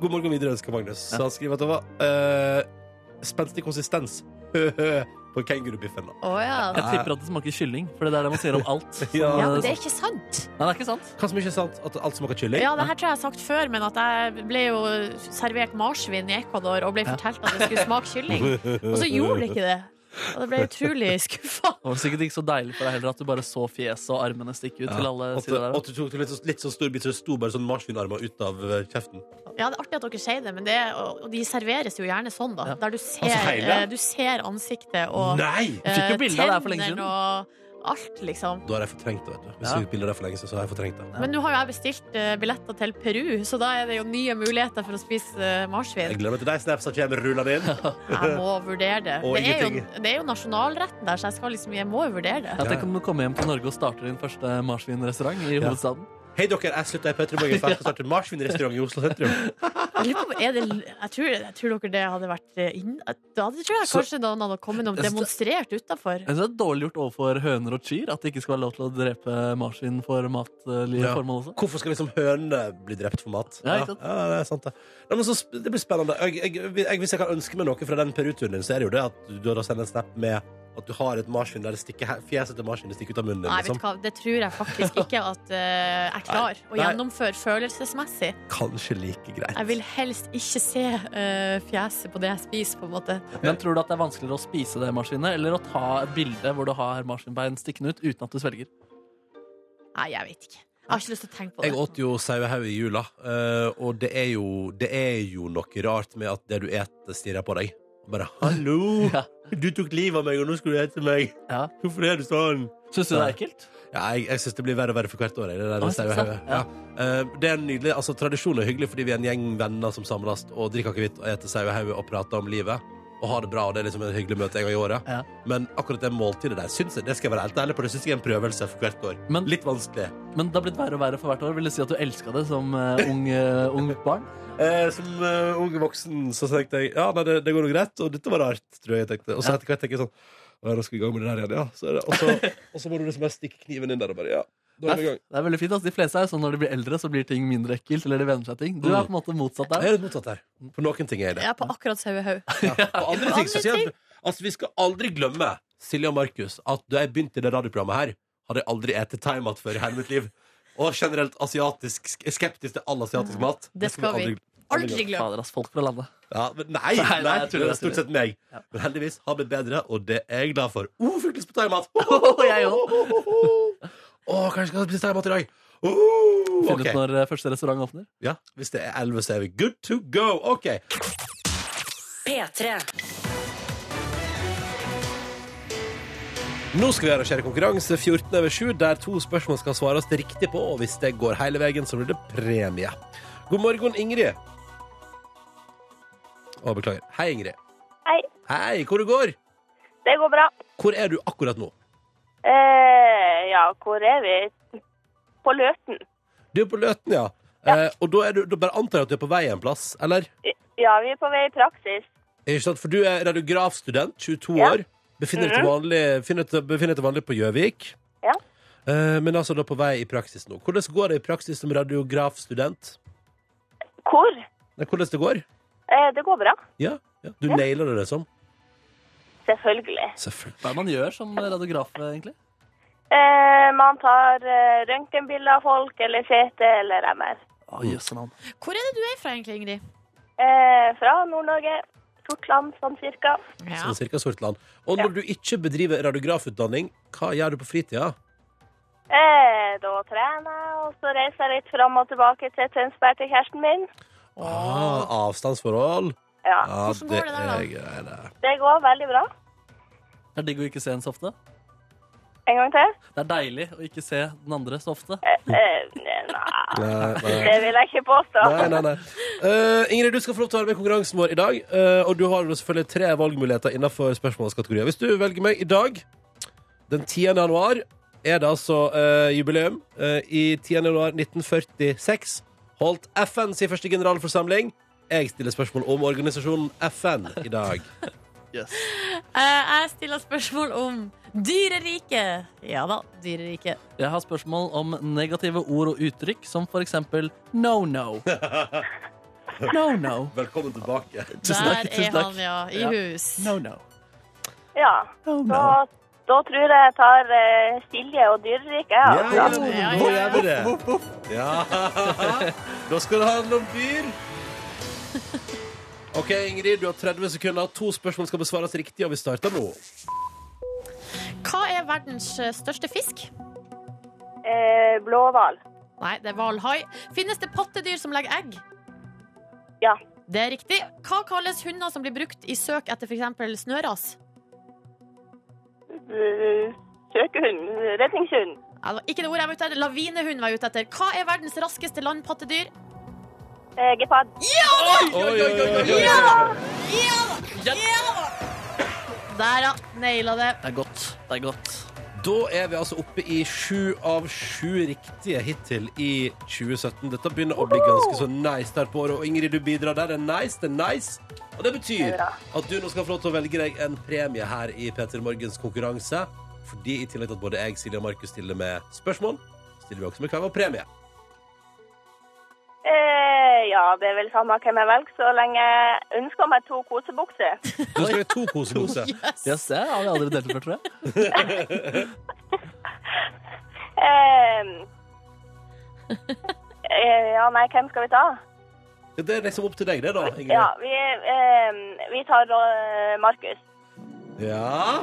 God morgen videre ønsker Magnus. Ja. Så han skriver at det var uh, spenstig konsistens på kengurubiffen. Oh, ja. Jeg tipper at det smaker kylling, for det er det man sier om alt. som- Ja. ja, men det er ikke sant. Nei, det er ikke sant. Hva som ikke er sant? At alt smaker kylling? Ja, det her tror jeg jeg har sagt før, men at jeg ble jo servert marsvin i Ecuador og ble fortalt at det skulle smake kylling. Og så gjorde det ikke det. Og det ble utrolig skuffa. Det var sikkert ikke så deilig for deg heller at du bare så fjeset og armene stikke ut til alle At, sider der. at du tok litt, litt sånn stor bit, så det sto bare sånn marsvinarmer ut av eh, kjeften. Ja, det er artig at dere sier det, men det, og og de serveres jo gjerne sånn, da. Ja. Der du ser, Altså eh, du ser ansiktet og Nei! fikk jo eh, bilde av det her for lenge siden. og alt, liksom. Da har jeg fortrengt det. vet du Hvis Ja. du fikk bilde det for lenge siden, så har jeg fortrengt det. Men nå har jo jeg bestilt uh, billetter til Peru, så da er det jo nye muligheter for å spise marsvin Jeg marsvin. gleder meg til de snapsa kommer rullende inn. Jeg må vurdere det. Og Det er, jo, det er jo nasjonalretten der, så jeg, skal liksom, jeg må jo vurdere det. Ja, Tenk om du kommer hjem til Norge og starter din første marsvinrestaurant i hovedstaden. Hei, dere, jeg slutta i Petter Morgen for jeg skal starte marsvinrestaurant i Oslo sentrum. Jeg, lurer på, er det, jeg, tror, jeg tror dere det hadde vært eh, inn... Da hadde tror jeg Så- kanskje noen hadde kommet og demonstrert utafor. Jeg synes det er dårlig gjort overfor høner og kyr at det ikke skal være lov til å drepe marsvin for matlige Ja. formål også. Hvorfor skal liksom hønene bli drept for mat? Ja, ikke sant? ja, det er sant det. Nei, men så, sp- det blir spennende. Jeg, jeg, jeg, hvis jeg kan ønske meg noe fra den Peru-turen din, så er det jo det at du da sender en snap med at du har et marsvin der det stikker, fjeset til marsvinet stikker ut av munnen din. Nei, vet Liksom. du hva, det tror jeg faktisk ikke at uh, jeg klarer å gjennomføre følelsesmessig. Kanskje like greit. Jeg vil helst ikke se uh, fjeset på det jeg spiser, på en måte. Men tror du at det er vanskeligere å spise det marsvinet, eller å ta et bilde hvor du har marsvinbein stikkende ut uten at du svelger? Nei, jeg vet ikke. Jeg har ikke lyst til å tenke på det. Jeg åt jo sauehaug i jula, eh, og det er, jo, det er jo noe rart med at det du eter, stirrer på deg. Bare 'hallo, Ja. du tok livet av meg, og nå skal du hete meg'. Ja. Hvorfor er du sånn? Syns du det er ekkelt? Ja, jeg, jeg syns det blir verre og verre for hvert år. jeg, Det, der Å, synes sauehauget. jeg. Ja. Eh, det er nydelig. altså Tradisjonen er hyggelig fordi vi er en gjeng venner som samles og drikker akevitt og spiser sauehauge og prater om livet. Og har det bra, og det er liksom et hyggelig møte en gang i året. Ja. Men akkurat det måltidet der syns jeg, det skal jeg være helt ærlig på, det syns jeg er en prøvelse for hvert år. Men- Litt vanskelig. Men det har blitt verre og verre for hvert år. Vil du si at du elska det som uh, ung, uh, ung barn? Eh, som uh, ung voksen så tenkte jeg ja, nei, det, det går nå greit, og dette var rart, tror jeg jeg tenkte. Og så etter hvert tenker jeg sånn «Å, Nå skal i gang med det der igjen, ja. Så det, og, så, og så må du liksom bare stikke kniven inn der og bare ja. Da er vi i gang. Det er veldig fint, altså. De fleste er sånn når de blir eldre, så blir ting mindre ekkelt. Eller de venner seg ting. Du er på en måte motsatt der. Jeg er litt motsatt der. På noen ting er jeg det. Jeg er på akkurat sauehaug. På andre ting så sier jeg altså, Vi skal aldri glemme Silje og Markus at da jeg begynte i det radioprogrammet her, hadde jeg aldri spist thaimat før i hele mitt liv. Og generelt asiatisk skeptisk til all asiatisk mat. Det skal vi Aldri glemme Fader, ass. Folk fra landet. Ja, men nei, Nei, nei, nei, det er stort sett meg. Ja. Men heldigvis har blitt bedre, og det er jeg glad for. Oh, fikk på thaimat! jeg Å, kanskje jeg skal spise mat i dag. Uh, Finn ok. ut når eh, første restaurant åpner. Ja, Hvis det er 11, så er vi good to go. OK. P3. Nå skal vi arrangere konkurranse 14 over 7, der to spørsmål skal svares riktig på. Og hvis det går hele veien, så blir det premie. God morgen, Ingrid. Å, beklager. Hei, Ingrid. Hei, Hei, hvor det går? det går bra. Hvor er du akkurat nå? Eh, ja, hvor er vi? På Løten. Du er på Løten, ja. Eh, og da, du, da bare antar jeg at du er på vei en plass, eller? Ja, vi er på vei i praksis. Ikke sant? For du er radiografstudent, 22 Ja. år. Befinner deg vanlig, befinner deg- til vanlig på Gjøvik. Ja. Eh, men altså da på vei i praksis nå. Hvordan går det i praksis som radiografstudent? Hvor? Hvordan det går? Eh, det går bra. Ja, ja. Du Ja. nailer det, liksom? Selvfølgelig. Selvfølgelig. Hva er det man gjør som radiograf, egentlig? Eh, man tar eh, røntgenbilder av folk, eller CT, eller MR. Oh, yes. Hvor er det du er fra, egentlig, Ingrid? Eh, fra Nord-Norge. Sortland, sånn cirka. Ja. Sånn cirka Sortland. Og når du ikke bedriver radiografutdanning, hva gjør du på fritida? Eh, da trener jeg, og så reiser jeg litt fram og tilbake til Tønsberg til kjæresten min. Ah, avstandsforhold. Ja. Ja, Hvordan går det der, da? er greier. Det går veldig bra. Det er digg å ikke se en så ofte. En gang til? Det er deilig å ikke se den andre så ofte. Eh, eh, nei, Nei, nei. det vil jeg ikke påstå. Nei, nei, nei. Eh, Ingrid, du skal få lov til å være med i konkurransen vår i dag. eh, og du har jo selvfølgelig tre valgmuligheter innenfor spørsmålskategorier. Hvis du velger meg i dag, den 10. januar, er det altså eh, jubileum. Eh, I 10. januar 1946 holdt FN sin første generalforsamling. Jeg stiller spørsmål om organisasjonen FN i dag. Yes. Eh, jeg stiller spørsmål om dyreriket. Ja da, dyreriket. Jeg har spørsmål om negative ord og uttrykk, som for eksempel no-no. No-no. Velkommen tilbake. Der er han, ja. I Ja. hus. No-no. Ja, No-no. da, da tror jeg jeg tar uh, Silje og dyreriket. Ja, Ja, ja, ja, nå ja. gjør vi det. Ja. Da skal det handle om dyr. OK, Ingrid, du har 30 sekunder. To spørsmål skal besvares riktig, og vi starter nå. Hva er verdens eh, største fisk? Eh, blåhval. Nei, det er hvalhai. Finnes det pattedyr som legger egg? Ja. Det er riktig. Hva kalles hunder som blir brukt i søk etter f.eks. snøras? Eh, Søkehund. Redningshund. Det var ikke det ordet jeg var ute etter. Lavinehund var jeg ute etter. Hva er verdens raskeste landpattedyr? Eh, gepard. Oi, oi, oi, oi, ja Der, ja. Naila det. Det er godt. Det er godt. Da er vi altså oppe i sju av sju riktige hittil i 2017. Dette begynner å bli ganske så nice der på året. Og Ingrid, du bidrar der. Det er nice, det er nice. Og det betyr at du nå skal få lov til å velge deg en premie her i Peter Morgens konkurranse. Fordi i tillegg til at både jeg, Silje og Markus stiller med spørsmål, stiller vi også med hver vår premie. Eh, ja, det er vel samme hvem jeg velger, så lenge jeg ønsker meg to kosebukser. Du skal ha to kosebukser? Yes, det har vi aldri delt før, tror jeg. Eh, eh, ja, nei, hvem skal vi ta? Det er liksom opp til deg, det, da. Ingrid. Ja, vi, eh, vi tar eh, Markus. Ja.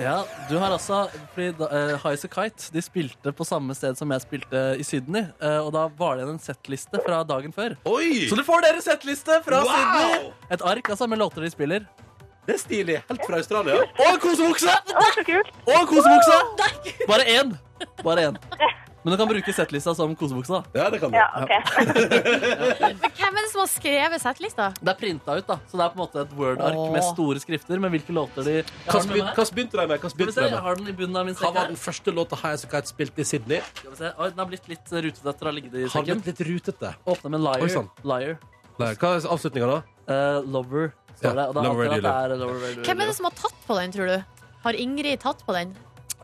Ja, du har altså fordi uh, Highas a Kite de spilte på samme sted som jeg spilte i Sydney. Uh, og da var det igjen en settliste fra dagen før. Oi! Så du får deres settliste fra Wow! Sydney! Et ark altså med låter de spiller. Det er stilig. Helt fra Australia. Og en kosebukse! Og en kosebukse! Bare én. Bare én. Men du kan bruke settlista som kosebukse. Ja, det kan du. Ja, OK. Men hvem er det som har skrevet settlista? Det er printa ut, da så det er på en måte et Word-ark med store skrifter Men hvilke låter de Hva begynte de med? Hva begynte de med? har den i bunnen av min Hva sekk. var her. den første låta Highas Kite spilt i Sydney? Skal vi se. Oi, den har blitt litt rutete etter å ha ligget i Har sekken. blitt litt rutete. Åpne med Oi, Liar. sann. Liar. Hva er avslutninga, da? Eh, lover, står Ja, det. Og da Lover antar at det er Lover Hvem er det som har tatt på den, tror du? Har Ingrid tatt på den?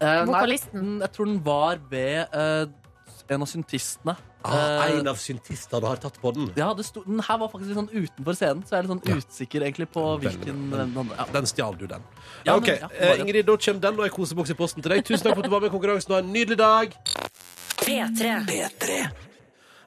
Eh, vokalisten? Nei, jeg tror den var ved eh, en av syntistene. Ah, Eh, en av syntistene har tatt på den. ja, det sto, den her var faktisk litt sånn utenfor scenen, så jeg er litt sånn Ja. usikker egentlig på hvilken den, den, ja. Den stjal du, den. Ja, ok, men, ja, eh, Ingrid, da kommer den og ei kosebukse i posten til deg. Tusen takk for at du var med i konkurransen. Ha en nydelig dag. P3.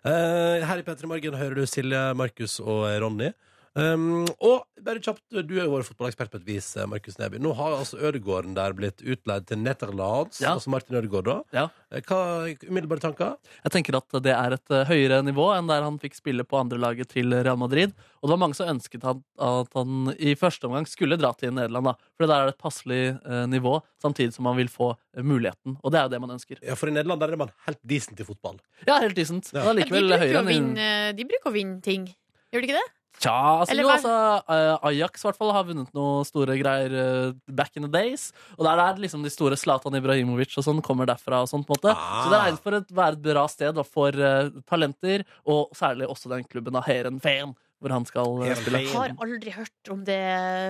Eh, her i P3 Morgen hører du Silje, Markus og Ronny. Um, og bare kjapt, du er jo vår fotballekspert på et vis, eh, Markus Neby. Nå har altså Ødegården der blitt utleid til Netherlands, Ja. altså Martin Ødegaard, da. Ja. Eh, Hva umiddelbare tanker? Jeg tenker at det er et eh, høyere nivå enn der han fikk spille på andrelaget til Real Madrid. Og det var mange som ønsket han, at han i første omgang skulle dra til Nederland. da For der er det et passelig eh, nivå, samtidig som man vil få muligheten. Og det er jo det man ønsker. Ja, For i Nederland der er man helt decent i fotball. Ja, helt decent. Ja. Men De allikevel høyere enn i- de bruker å vinne ting. Gjør de ikke det? Tja, altså, jo, altså eh, Ajax fall har vunnet noen store greier uh, back in the days. Og der er liksom de store Zlatan Ibrahimovic og sånn kommer derfra. og sånt, på en måte Ah. Så det regnes regnet for å være et bra sted da, for uh, talenter, og særlig også den klubben av Heerenveen, hvor han skal spille. Jeg har aldri hørt om det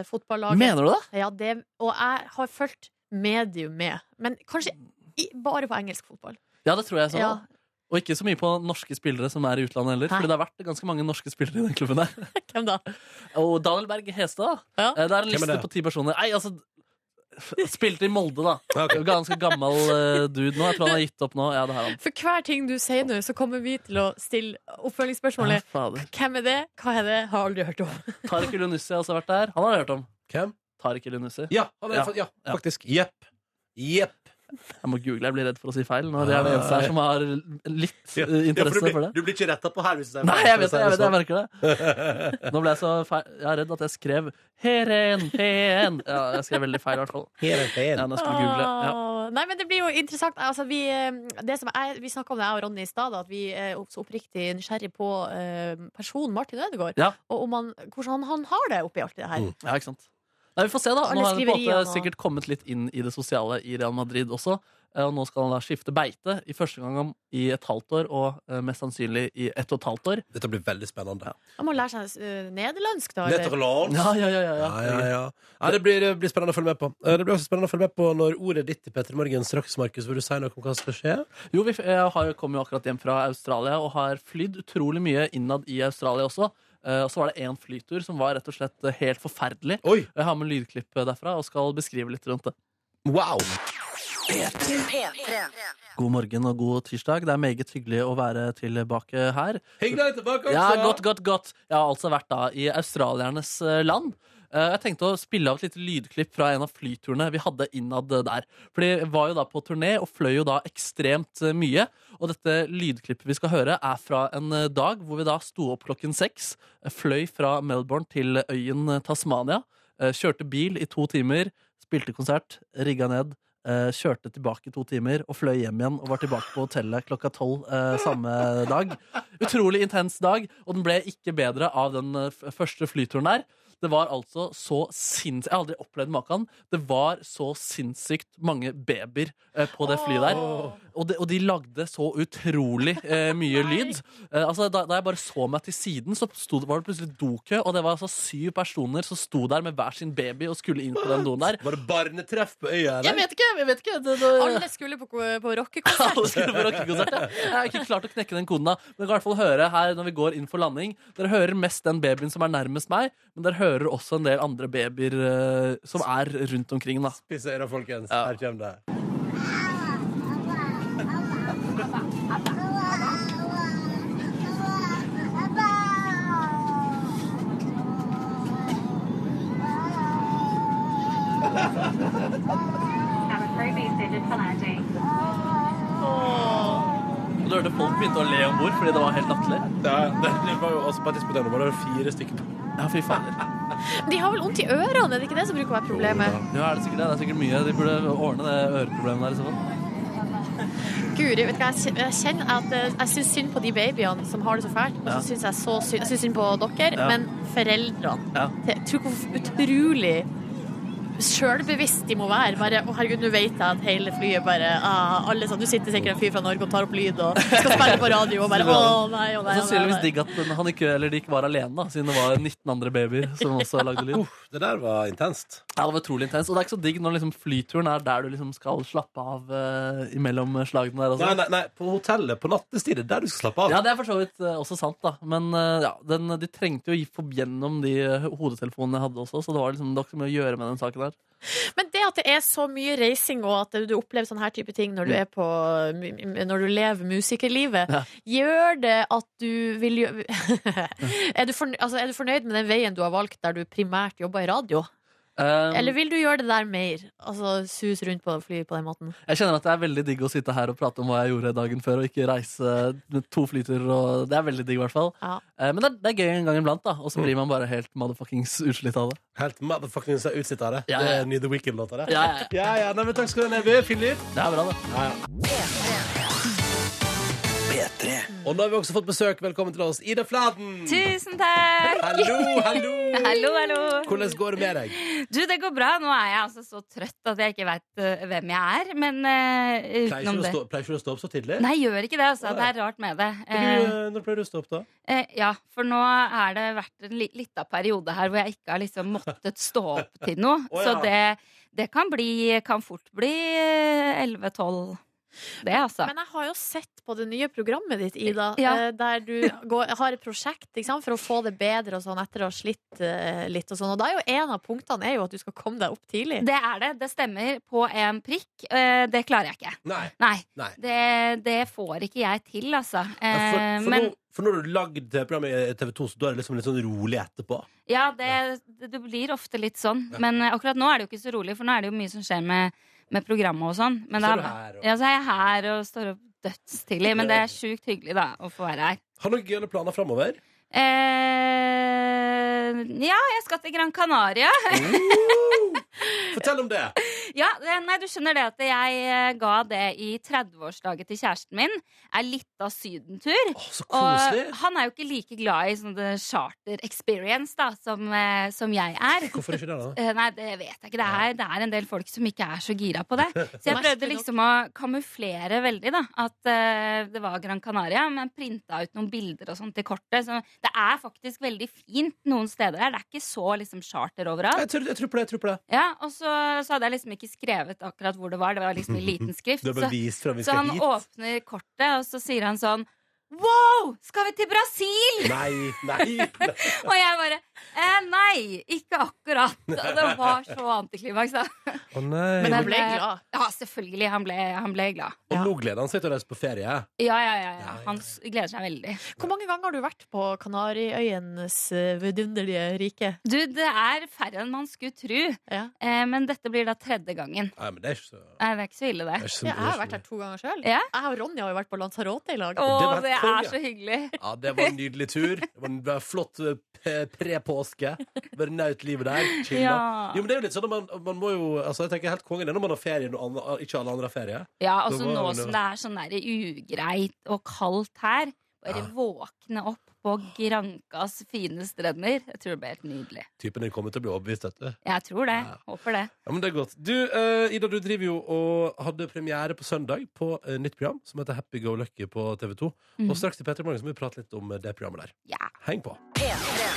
fotballaget. Mener du det? Ja, det, og jeg har fulgt medium med. Men kanskje i, bare på engelsk fotball. Ja, det tror jeg så. Ja, Og ikke så mye på norske spillere som er i utlandet heller. For Fordi det har vært ganske mange norske spillere i den klubben der. Hvem da? Og Daniel Berg Hestad. Ja. eh, Det er en liste er på ti personer. Nei, altså Spilte i Molde, da. Okay. Ganske gammel uh, dude nå. Jeg tror han har gitt opp nå. Ja, det har. For hver ting du sier nå, så kommer vi til å stille oppfølgingsspørsmålet. Ja. Hvem er det? Hva er det? Har aldri hørt om. Tariq Elunussi har også vært der. Han har jeg hørt om. Hvem? Tariq Ja. ja. Ja. faktisk. Jepp. Jepp. Jeg må google, jeg blir redd for å si feil. Nå. Det er det eneste her som har litt Ja, eh, ja, for interesse blir, for det. du blir ikke retta på her hvis du sier Nei, jeg vet det, jeg, vet jeg sånn. merker det. Nå ble jeg så feil. Jeg er redd at jeg skrev Heren, heren. Ja, jeg skrev veldig feil, i hvert fall. Her er en. Ja. Nei, men det blir jo interessant. Altså, vi, eh, det som vi snakka om det, jeg og Ronny i stad, at vi er så oppriktig nysgjerrig på uh, personen Martin Ødegaard. Ja. Og om han, hvordan han har det oppi alt det her. Mm. Ja, ikke sant. Nei, vi får se, da. Nå har han på en måte sikkert kommet litt inn i det sosiale i Real Madrid også. Eh, Og nå skal han da skifte beite i første gang i et halvt år, og eh, mest sannsynlig i ett og et halvt år. Dette blir veldig spennende. Han må lære seg eh, nederlandsk, da. eller? Ja, ja, ja, ja, Ja, ja, ja. ja det, blir, det blir spennende å følge med på. Det blir også spennende å følge med på når ordet er ditt i Petter Morgen straks, Markus. Vil du si noe om hva som skal skje? Jo, vi, jeg har kommet jo akkurat hjem fra Australia og har flydd utrolig mye innad i Australia også. Eh, og så var det én flytur som var rett og slett eh, helt forferdelig. Oi! Jeg har med lydklipp derfra og skal beskrive litt rundt det. Wow! P3. God morgen og god tirsdag. Det er meget hyggelig å være tilbake her. Hyggelig å være tilbake, Ja, altså. godt, godt, godt. Jeg har altså vært da i australiernes eh, land. Eh, Jeg tenkte å spille av et lite lydklipp fra en av flyturene vi hadde innad der. For de var jo da på turné og fløy jo da ekstremt mye. Og dette lydklippet vi skal høre, er fra en eh, dag hvor vi da sto opp klokken seks. eh, Fløy fra Melbourne til øyen Tasmania. Kjørte bil i to timer. Spilte konsert. Rigga ned. Kjørte tilbake to timer og fløy hjem igjen og var tilbake på hotellet klokka tolv samme dag. Utrolig intens dag, og den ble ikke bedre av den første flyturen der. Det var altså så sinnssykt Jeg har aldri opplevd maken. Det var så sinnssykt mange babyer eh, på det flyet der. Og de, og de lagde så utrolig eh, mye lyd. Eh, altså, da, da jeg bare så meg til siden, så sto, var det plutselig dokø, og det var altså syv personer som sto der med hver sin baby og skulle inn på den doen der. Var det barnetreff på øya, Jeg vet ikke! jeg vet ikke det, det, Alle skulle på, på rockekonsert. alle skulle på rockekonsert. ja. Jeg har ikke klart å knekke den koden. da Men dere kan i hvert fall høre her når vi går inn for landing. Dere hører mest den babyen som er nærmest meg, men dere hører også en del andre babyer eh, som er rundt omkring. da Spisse ører, folkens. Ja. Her kommer det. Og du hørte folk begynte å le om bord fordi det var helt latterlig. Ja, det, det var jo også på et tidspunkt var det fire stykker. Ja, fy fader. De har vel vondt i ørene, er det ikke det som bruker å være problemet? Ja, er det sikkert det? Det er sikkert mye. De burde ordne det øreproblemet der i så fall. Guri, vet du hva, jeg kjenner at eh, jeg syns synd på de babyene som har det så fælt. Og så syns jeg så synd Jeg syns synd på dere, Ja. men foreldrene Ja. Jeg tror hvor utrolig sjølbevisst de må være. Bare, å herregud, nå vet jeg at hele flyet bare ah, alle sånn, Du sitter sikkert en fyr fra Norge og tar opp lyd og skal spille på radio og bare Å nei, å nei. å nei, Sannsynligvis digg at han ikke, eller de ikke var alene, da, siden det var 19 andre babyer som også lagde lyd. Det der var intenst. Ja, det var utrolig intenst. Og det er ikke så digg når liksom flyturen er der du liksom skal slappe av uh, imellom slagene der. Nei, Også. nei, nei, på hotellet på nattestid, er der du skal slappe av. Ja, det er for så vidt uh, også sant, da. Men uh, ja, den, de trengte jo å gi gjennom de hodetelefonene jeg hadde også, så det var liksom det var ikke så mye å gjøre med den saken der. Men det at det er så mye reising, og at du opplever sånne her type ting når du, er på, når du lever musikerlivet, Ja. gjør det at du vil gjøre er, altså, er du fornøyd med den veien du har valgt, der du primært jobber i radio? Um, Eller vil du gjøre det der mer? Altså sus rundt på fly på den måten? Jeg kjenner at det er veldig digg å sitte her og prate om hva jeg gjorde dagen før, og ikke reise med to flyturer. Og det er veldig digg, i hvert fall. Ja. Uh, Men det er, det er gøy en gang iblant, da. Og så blir man bare helt motherfuckings utslitt av det. Helt motherfuckings utslitt av det. Ja, Det ja. er ny The Weekend-låta, det. Ja, ja, ja. Ja, ja, nei, men Takk skal du ha, Neby. Fin lyd. Det er bra, det. Ja, ja. Og nå har vi også fått besøk. Velkommen til oss, Ida Fladen. Tusen takk! Hallo, hallo. Hallo, hallo. Hvordan går det med deg? Du, det går bra. Nå er jeg altså så trøtt at jeg ikke veit hvem jeg er. Men uh, utenom det stå, pleier ikke du å stå opp så tidlig? Nei, jeg gjør ikke det. altså. Det er rart med det. Eh, Du, eh, når pleier du å stå opp, da? eh, ja, for nå har det vært en li lita periode her hvor jeg ikke har liksom måttet stå opp til noe. Å, Så det, det kan bli Kan fort bli eh, 11-12. Det, altså. Men jeg har jo sett på det nye programmet ditt, Ida, Ja. eh, der du går, har et prosjekt ikke sant, for å få det bedre og sånn etter å ha slitt eh, litt. Og sånn. Og da er jo en av punktene er jo at du skal komme deg opp tidlig. Det er det. Det stemmer på en prikk. Eh, det klarer jeg ikke. Nei. Nei. Nei. Det, det får ikke jeg til, altså. Ja, for, for, men nå, for nå har du lagd det programmet i TV 2, så da er det liksom litt sånn rolig etterpå. Ja, det, det, blir ofte litt sånn. Men eh, akkurat nå er det jo ikke så rolig, for nå er det jo mye som skjer med, med programmet og sånn. Men Så er det her, og- ja, så er jeg her og står opp dødstidlig. Men det er sjukt hyggelig, da, å få være her. Har du noen gøyale planer framover? Eh, ja, jeg skal til Gran Canaria. Fortell om det! Ja, nei, du skjønner det at jeg eh, ga det i 30-årsdagen til kjæresten min. Er litt av sydentur. Oh, så koselig! Og han er jo ikke like glad i sånne charter experience da, som, eh, som jeg er. Hvorfor ikke det, da? Eh, Nei, det vet jeg ikke. Det er, det er en del folk som ikke er så gira på det. Så jeg prøvde liksom å kamuflere veldig, da. At uh, det var Gran Canaria, men printa ut noen bilder og sånt til kortet. Så det er faktisk veldig fint noen steder her. Det er ikke så liksom charter overalt. Jeg tror, jeg tror på det. jeg tror på det Ja, Og så, så hadde jeg liksom ikke skrevet akkurat hvor det var. Det var liksom i liten skrift. Så, så han hit. åpner kortet, og så sier han sånn Wow! Skal vi til Brasil? Nei, nei! Og jeg bare eh, Nei, ikke akkurat. Det var så antiklimaks, da. Å. Men han ble eh, glad. Ja, selvfølgelig. Han ble, han ble glad. Og nå gleder han seg til å reise på ferie. Ja, ja, ja. Ja, ja. ja. Han gleder seg veldig. Hvor mange ganger har du vært på Kanariøyenes eh, vidunderlige rike? Du, det er færre enn man skulle tro. Ja. Eh, men dette blir da tredje gangen. Nei, men det er ikke så Nei, det er ikke så ille, det det. så jeg har vært her to ganger sjøl. Ja. Jeg og Ronja har jo vært på Lanzarote i lag. Å, Det det er så hyggelig. Ja, det var en nydelig tur. Det var en flott pre-på flott eh, p- pre-påske. Bare nøt livet der. Chilla. Ja. Jo, men det er jo litt sånn at man, man må jo Altså, jeg tenker helt kongen det er når man har ferie når andre, ikke alle andre har ferie. Ja, altså nå jo som det er sånn der ugreit og kaldt her, bare Ja. våkne opp på Grankas fine strender. Jeg tror det blir helt nydelig. Typen din kommer til å bli overbevist, vet du. Jeg tror det. Ja. Håper det. Ja, men det er godt. Du, uh, Ida, du driver jo og hadde premiere på søndag på uh, nytt program som heter Happy Go Lucky på TV 2. Mm. Og straks i P3 Morgen så må vi prate litt om det programmet der. Ja. Heng på. P3.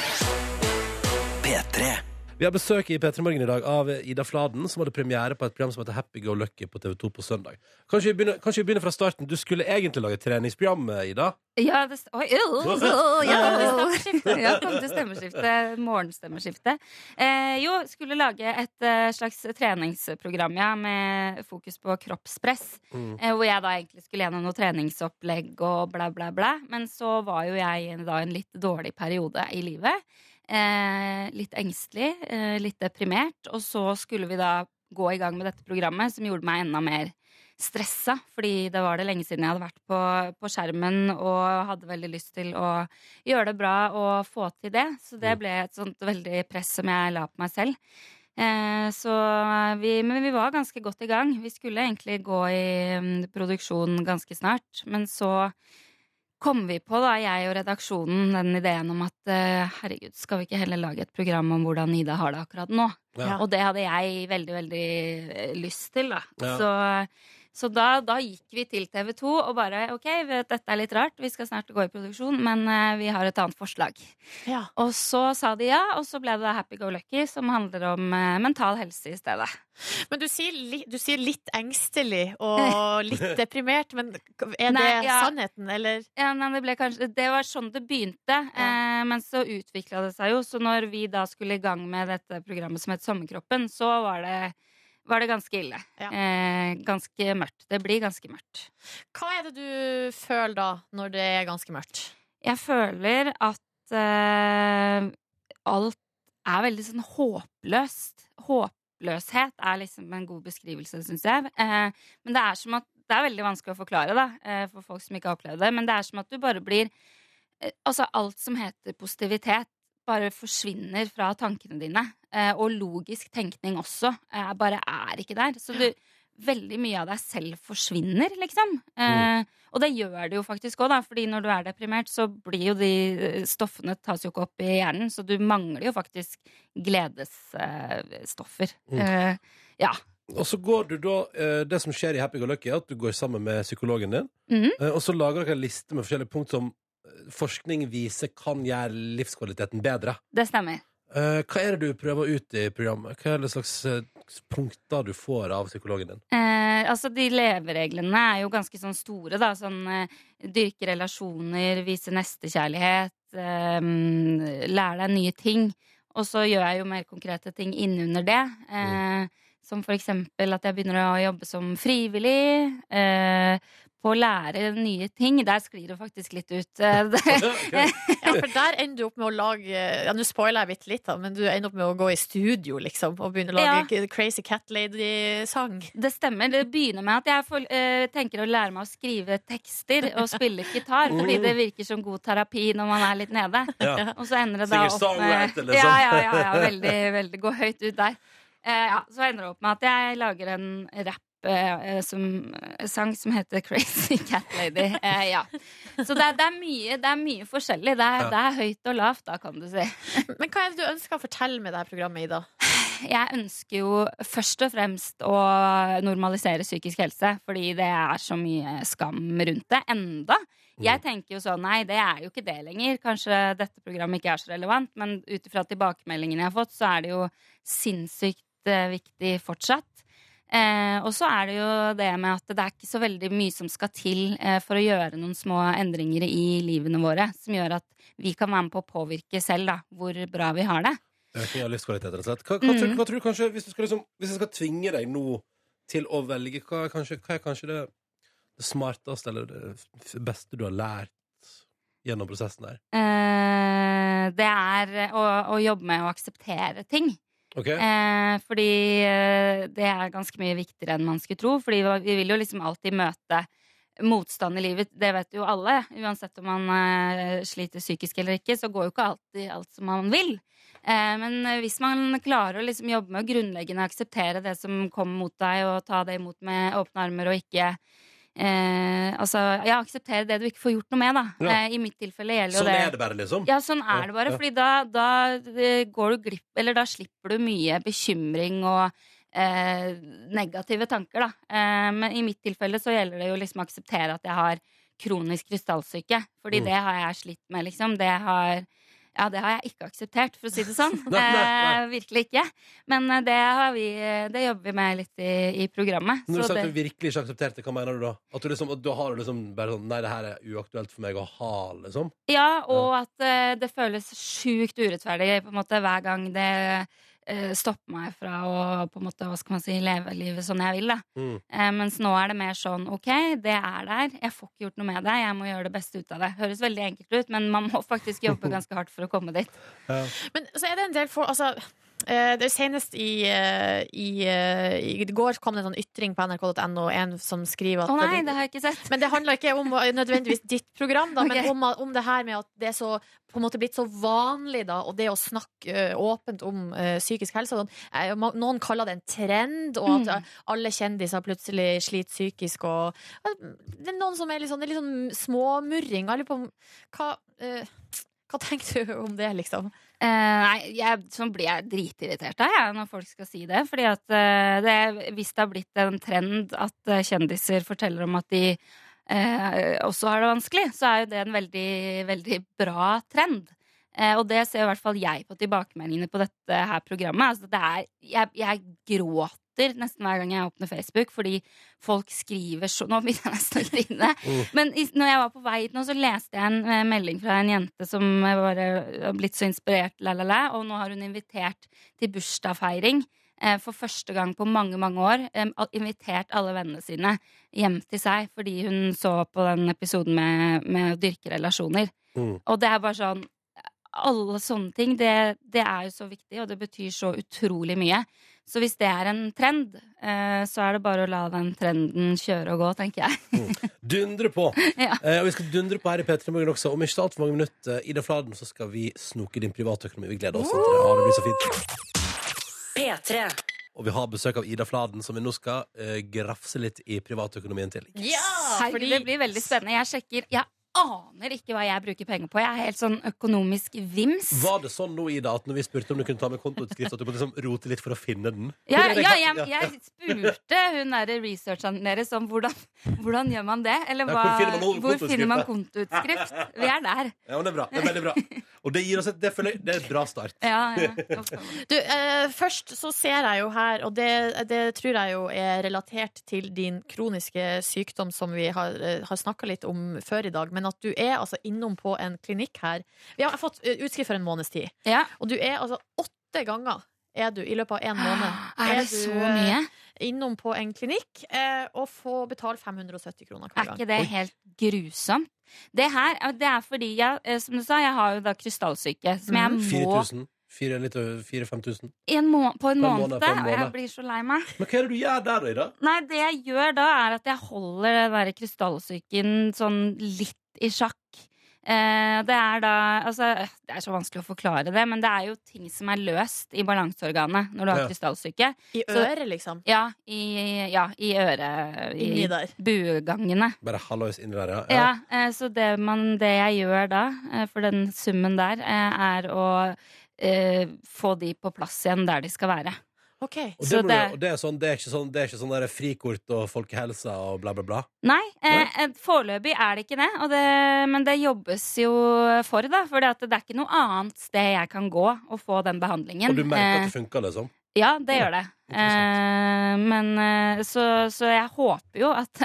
Vi har besøk i P3 Morgen i dag av Ida Fladen, som hadde premiere på et program som heter Happy Go Lucky på TV 2 på søndag. Kanskje vi begynner, kanskje vi begynner fra starten? Du skulle egentlig lage et treningsprogram, Ida. Ja, det st Oi, ja, kom til stemmeskiftet Ja, kom til stemmeskiftet. Morgenstemmeskiftet. Eh, jo, skulle lage et eh, slags treningsprogram, ja, med fokus på kroppspress. Mm. Eh, hvor jeg da egentlig skulle gjennom noe treningsopplegg og bla, bla, bla. Men så var jo jeg i da en litt dårlig periode i livet. Eh, litt engstelig, eh, litt deprimert. Og så skulle vi da gå i gang med dette programmet, som gjorde meg enda mer stressa, fordi det var det lenge siden jeg hadde vært på, på skjermen og hadde veldig lyst til å gjøre det bra og få til det. Så det Mm. ble et sånt veldig press som jeg la på meg selv. Eh, så vi, men vi var ganske godt i gang. Vi skulle egentlig gå i mm, produksjon ganske snart, men så kom vi på, da, jeg og redaksjonen, den ideen om at eh, herregud, skal vi ikke heller lage et program om hvordan Ida har det akkurat nå? Ja. Og det hadde jeg veldig, veldig eh, lyst til, da. Ja. Så, så da, da gikk vi til TV 2 og bare OK, vet, dette er litt rart, vi skal snart gå i produksjon, men uh, vi har et annet forslag. Ja. Og så sa de ja, og så ble det Happy Go Lucky, som handler om uh, mental helse i stedet. Men du sier, li, du sier litt engstelig og litt deprimert, men er Nei, det ja. sannheten, eller? Ja, nei, det, kanskje, det var sånn det begynte, eh, men så utvikla det seg jo. Så når vi da skulle i gang med dette programmet som het Sommerkroppen, så var det, var det ganske ille. Ja. Eh, ganske mørkt. Det blir ganske mørkt. Hva er det du føler da, når det er ganske mørkt? Jeg føler at eh, alt er veldig sånn håpløst. Håpløshet er liksom en god beskrivelse, syns jeg. Eh, men det er som at Det er veldig vanskelig å forklare da, eh, for folk som ikke har opplevd det, men det er som at du bare blir eh, Altså, alt som heter positivitet, bare forsvinner fra tankene dine. Eh, og logisk tenkning også. Eh, bare er ikke der. Så du Veldig mye av deg selv forsvinner, liksom. Eh, og det gjør det jo faktisk òg, da, fordi når du er deprimert, så blir jo de eh, stoffene tas jo ikke opp i hjernen, så du mangler jo faktisk gledesstoffer. Mm. Eh, ja. Og så går du da eh, Det som skjer i Happy Go Lucky, er at du går sammen med psykologen din, mm. eh, og så lager dere en liste med forskjellige punkt som eh, forskning viser kan gjøre livskvaliteten bedre. Det stemmer. Eh, hva er det du prøver ut i programmet? Hva er det slags eh, punkter du får av psykologen din? Eh, altså De levereglene er jo ganske sånn store. da Sånn eh, Dyrke relasjoner, vise nestekjærlighet, eh, lære deg nye ting. Og så gjør jeg jo mer konkrete ting innunder det. Eh, Som for eksempel at jeg begynner å jobbe som frivillig. Eh, på å lære nye ting. Der sklir det faktisk litt ut. Eh, Ja, for der ender du opp med å lage Ja, Nå spoiler jeg bitte litt, da, men du ender opp med å gå i studio, liksom, og begynne å lage Crazy Cat Lady-sang. Det stemmer. Det begynner med at jeg får, eh, tenker å lære meg å skrive tekster og spille gitar, fordi det virker som god terapi når man er litt nede. Ja. Og så ender det da opp med liksom. Ja, ja, ja, ja veldig, veldig Gå høyt ut der. Eh, ja, så ender det opp med at jeg lager en rapp. Eh, som, sang som heter Crazy Cat Lady. Eh, ja. Så det det, er mye, det er mye forskjellig. Det er, Ja. det er høyt og lavt, da, kan du si. Men hva er det du ønsker å fortelle med dette programmet, Ida? Jeg ønsker jo først og fremst å normalisere psykisk helse, fordi det er så mye skam rundt det enda. Jeg tenker jo sånn, nei, det er jo ikke det lenger. Kanskje dette programmet ikke er så relevant, men ut ifra tilbakemeldingene jeg har fått, så er det jo sinnssykt eh, viktig fortsatt. Eh, og så er det jo det med at det er ikke så veldig mye som skal til eh, for å gjøre noen små endringer i livene våre, som gjør at vi kan være med på å påvirke selv da, hvor bra vi har det. Økning av livskvalitet, rett og slett. Hva, hva, tror, Mm. hva tror du kanskje, hvis, du skal liksom, hvis jeg skal tvinge deg nå til å velge, hva kanskje, hva er kanskje det, det smarteste eller det beste du har lært gjennom prosessen der? Eh, det er å, å jobbe med å akseptere ting. Ok? Eh, fordi eh, det er ganske mye viktigere enn man skulle tro. Fordi vi vil jo liksom alltid møte motstand i livet. Det vet jo alle. Uansett om man eh, sliter psykisk eller ikke, så går jo ikke alltid alt som man vil. Eh, men hvis man klarer å liksom jobbe med å grunnleggende akseptere det som kommer mot deg, og ta det imot med åpne armer og ikke eh, Altså, ja, akseptere det du ikke får gjort noe med, da. Ja. Eh, I mitt tilfelle gjelder jo Sånn det er det bare, liksom? ja, sånn er det bare. ja. Fordi da, da eh, går du glipp Eller da slipper du mye bekymring og eh, negative tanker, da. Eh, men i mitt tilfelle så gjelder det jo liksom å akseptere at jeg har kronisk krystallsyke. Fordi Mm. det har jeg slitt med, liksom. Det har ja, det har jeg ikke akseptert, for å si det sånn. Nei, nei, nei. Eh, virkelig ikke. Men eh, det, har vi, det jobber vi med litt i, i programmet. Når du sier at du virkelig ikke aksepterte, hva mener du da? At du liksom, at da har du liksom bare sånn Nei, det her er uaktuelt for meg å ha, liksom? Ja, og at eh, det føles sjukt urettferdig på en måte hver gang det eh, stopper meg fra å på en måte, hva skal man si, leve livet sånn jeg vil. Da. Mm. Eh, mens nå er det mer sånn OK, det er der, jeg får ikke gjort noe med det, jeg må gjøre det beste ut av det. Høres veldig enkelt ut, men man må faktisk jobbe ganske hardt for å komme dit. Men så er det en del for Altså det er Senest i, eh, i, eh, i går kom det en sånn ytring på nrk.no, en som skriver at Å nei, det har jeg ikke sett. Men det handler ikke om eh, nødvendigvis ditt program, da, okay. men om, om det her med at det er så på en måte blitt så vanlig, da, og det å snakke eh, åpent om uh, psykisk helse. Sånn. Eh, noen kaller det en trend, og at Mm. eh, alle kjendiser plutselig sliter psykisk. Og, eh, det er noen som er litt sånn, det er litt sånn småmurring. Jeg lurer på hva, uh, hva tenker du om det, liksom? Eh, nei, jeg, sånn blir jeg dritirritert av jeg, når folk skal si det. Fordi at eh, hvis det har blitt en trend at eh, kjendiser forteller om at de eh, også har det vanskelig, så er jo det en veldig, veldig bra trend. Eh, og det ser i hvert fall jeg på tilbakemeldingene på dette her programmet. Altså, det er, jeg, jeg gråter nesten hver gang jeg åpner Facebook, fordi folk skriver så Nå begynner jeg nesten å grine. Men i, når jeg var på vei hit nå, så leste jeg en eh, melding fra en jente som eh, bare har blitt så inspirert, la, la, la, og nå har hun invitert til bursdagsfeiring. eh, For første gang på mange mange år. eh, Invitert alle vennene sine hjem til seg fordi hun så på den episoden med, med å dyrke relasjoner. Mm. Og det er bare sånn Alle sånne ting, det, det er jo så viktig, og det betyr så utrolig mye. Så hvis det er en trend, eh, så er det bare å la den trenden kjøre og gå, tenker jeg. Dundre på! Ja. Eh, og vi skal dundre på her i P3 Morgen også. Om ikke så altfor mange minutter, Ida Fladen, så skal vi snoke din privatøkonomi. Vi gleder oss til det. Ja, det blir så fint. P3. Og vi har besøk av Ida Fladen, som vi nå skal uh, grafse litt i privatøkonomien til. Ja, Herregud, det blir veldig spennende. Jeg sjekker Jeg aner ikke hva jeg bruker penger på. Jeg er helt sånn økonomisk vims. Var det sånn nå, Ida, at når vi spurte om du kunne ta med kontoutskrift, at du måtte liksom rote litt for å finne den? Ja, ja jeg, jeg spurte hun derre researcheren deres om hvordan, hvordan gjør man det? Eller Ja, hvor finner man hvor kontoutskrift, finner man kontoutskrift? Vi er der. Ja, men det er bra. Det er veldig bra. Og det gir oss et, det er et bra start. Ja, ja. Du, eh, først så ser jeg jo her, og det, det tror jeg jo er relatert til din kroniske sykdom som vi har, eh, har snakka litt om før i dag, men at du er altså innom på en klinikk her. Vi har fått eh, utskrift for en måneds tid, ja. og du er altså åtte ganger er du i løpet av en måned. Er det du, så mye? innom på en klinikk eh, og få betale 570 kroner hver gang. Er ikke det helt grusomt? Det her eh, det er fordi jeg, eh, som du sa, jeg har jo da krystallsyke, som jeg må 4000? 4, litt over 4000-5000? i en må på en På en måned, måned, på en og jeg blir så lei meg. Men hva er det du gjør der, da? Nei, det jeg gjør da, er at jeg holder den der krystallsyken sånn litt i sjakk. Eh, det er da Altså, det er så vanskelig å forklare det, men det er jo ting som er løst i balanseorganet når du har Ja. krystallsyke. I øret, liksom. Ja, i, ja, i øret. Inni I der. buegangene. Bare hallois inni der, ja. Ja, eh, så det, man, det jeg gjør da, eh, for den summen der, eh, er å eh, få de på plass igjen der de skal være. Ok. Og det, Så det- du, og det, er sånn, det er ikke sånn, det er ikke sånn der frikort og folkehelse og bla, bla, bla? Nei, eh, eh, foreløpig er det ikke det, men det jobbes jo for da. For det er ikke noe annet sted jeg kan gå og få den behandlingen. Og du merker Eh, at det funker, liksom? Ja, det gjør det. Eh, men eh, så, så jeg håper jo at,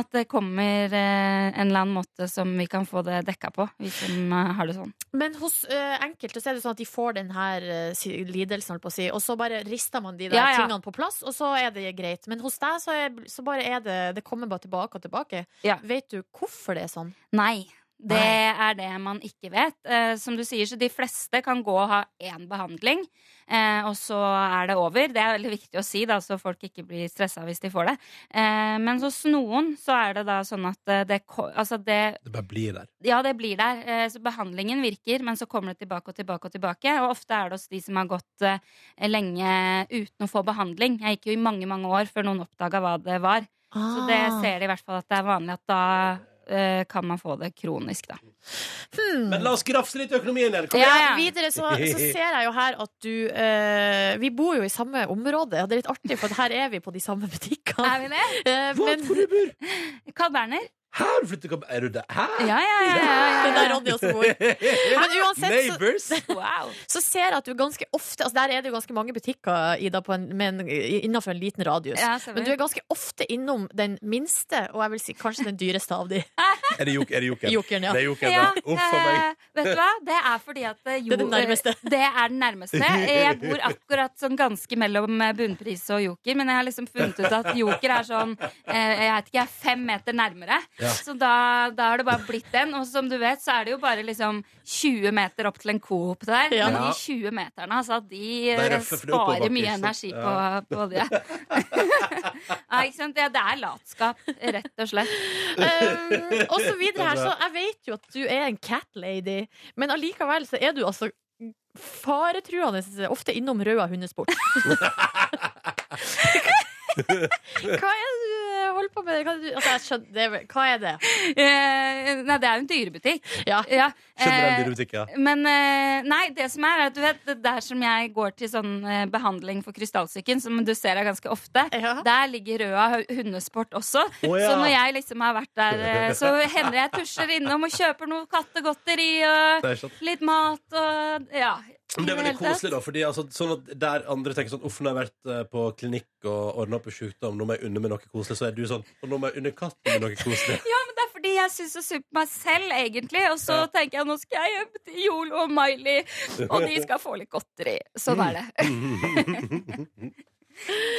at det kommer eh, en eller annen måte som vi kan få det dekka på, vi som eh, har det sånn. Men hos uh, enkelte så er det sånn at de får den her uh, lidelsen, holdt på å si, og så bare rister man de der Ja, ja. tingene på plass, og så er det greit. Men hos deg så, er, så bare er det Det kommer bare tilbake og tilbake. Ja. Vet du hvorfor det er sånn? Nei. Det er det man ikke vet. Eh, som du sier, så de fleste kan gå og ha én behandling, eh, og så er det over. Det er veldig viktig å si, da, så folk ikke blir stressa hvis de får det. Eh, men hos noen så er det da sånn at eh, det, altså det Det bare blir der. Ja, det blir der. Eh, Så behandlingen virker, men så kommer det tilbake og tilbake og tilbake. Og ofte er det hos de som har gått eh, lenge uten å få behandling. Jeg gikk jo i mange, mange år før noen oppdaga hva det var. Så det Ah. ser de i hvert fall at det er vanlig at da kan man få det kronisk, da. Hmm. Men la oss grafse litt i økonomien. Kom Ja, igjen! ja. Videre så, så ser jeg jo her at du eh, Vi bor jo i samme område, og det er litt artig, for her er vi på de samme butikkene. Er vi det? Eh, Hva? men Hvor du bor? Carl Berner? Hæ, flytter du flyttet Er du der? Hæ? Ja, ja, ja. ja, det er der ja, Ronny også bor. Men uansett så! Wow. så ser jeg at du ganske ofte Altså Der er det jo ganske mange butikker Ida, på en, med en, innenfor en liten radius. Ja, Men du er ganske ofte innom den minste, og jeg vil si kanskje den dyreste av de. Er det jok- er det jokeren? Jokeren, ja. Det er jokeren, Ja, ja. Uff a meg. eh, vet du hva? Det er fordi at eh, jo, Det er det nærmeste. eh, Det er den nærmeste. Jeg bor akkurat sånn ganske mellom eh, bunnpris og joker, men jeg har liksom funnet ut at joker er sånn eh, Jeg vet ikke, jeg er fem meter nærmere. Ja. Så da, da har det bare blitt den. Og som du vet, så er det jo bare liksom 20 meter opp til en Coop der. Ja. Men de 20 meterne, altså, de røffe, er sparer mye energi på, på det. ja, ikke sant? Ja, det er latskap, rett og slett. Um, og så videre her, så jeg vet jo at du er en cat lady, men allikevel så er du altså faretruende ofte innom Røa hundesport. Hva er det du holder på med? Hva det, altså, jeg skjønner, det hva er det? Eh, nei, det er jo en dyrebutikk. Ja. Ja, Generell eh, dyrebutikk, ja. Men eh, nei, det som er, er at du vet, der som jeg går til sånn eh, behandling for krystallsyken, som du ser her ganske ofte, Ja. der ligger Røa hundesport også. Oh, ja. Så når jeg liksom har vært der, eh, så hender jeg tusjer innom og kjøper noe kattegodteri og Det litt mat og ja. Men det er veldig koselig, da. Fordi altså, sånn at Der andre tenker sånn Uff, nå har jeg vært eh, på klinikk og ordna opp i sjukdom, nå må jeg unne meg noe koselig. Så er du sånn Og nå må jeg unne katten min noe koselig. Ja, men det er fordi jeg syns så synd på meg selv, egentlig. Og så Ja. tenker jeg nå skal jeg hjem til Jolo og Miley, og de skal få litt godteri. Sånn er det.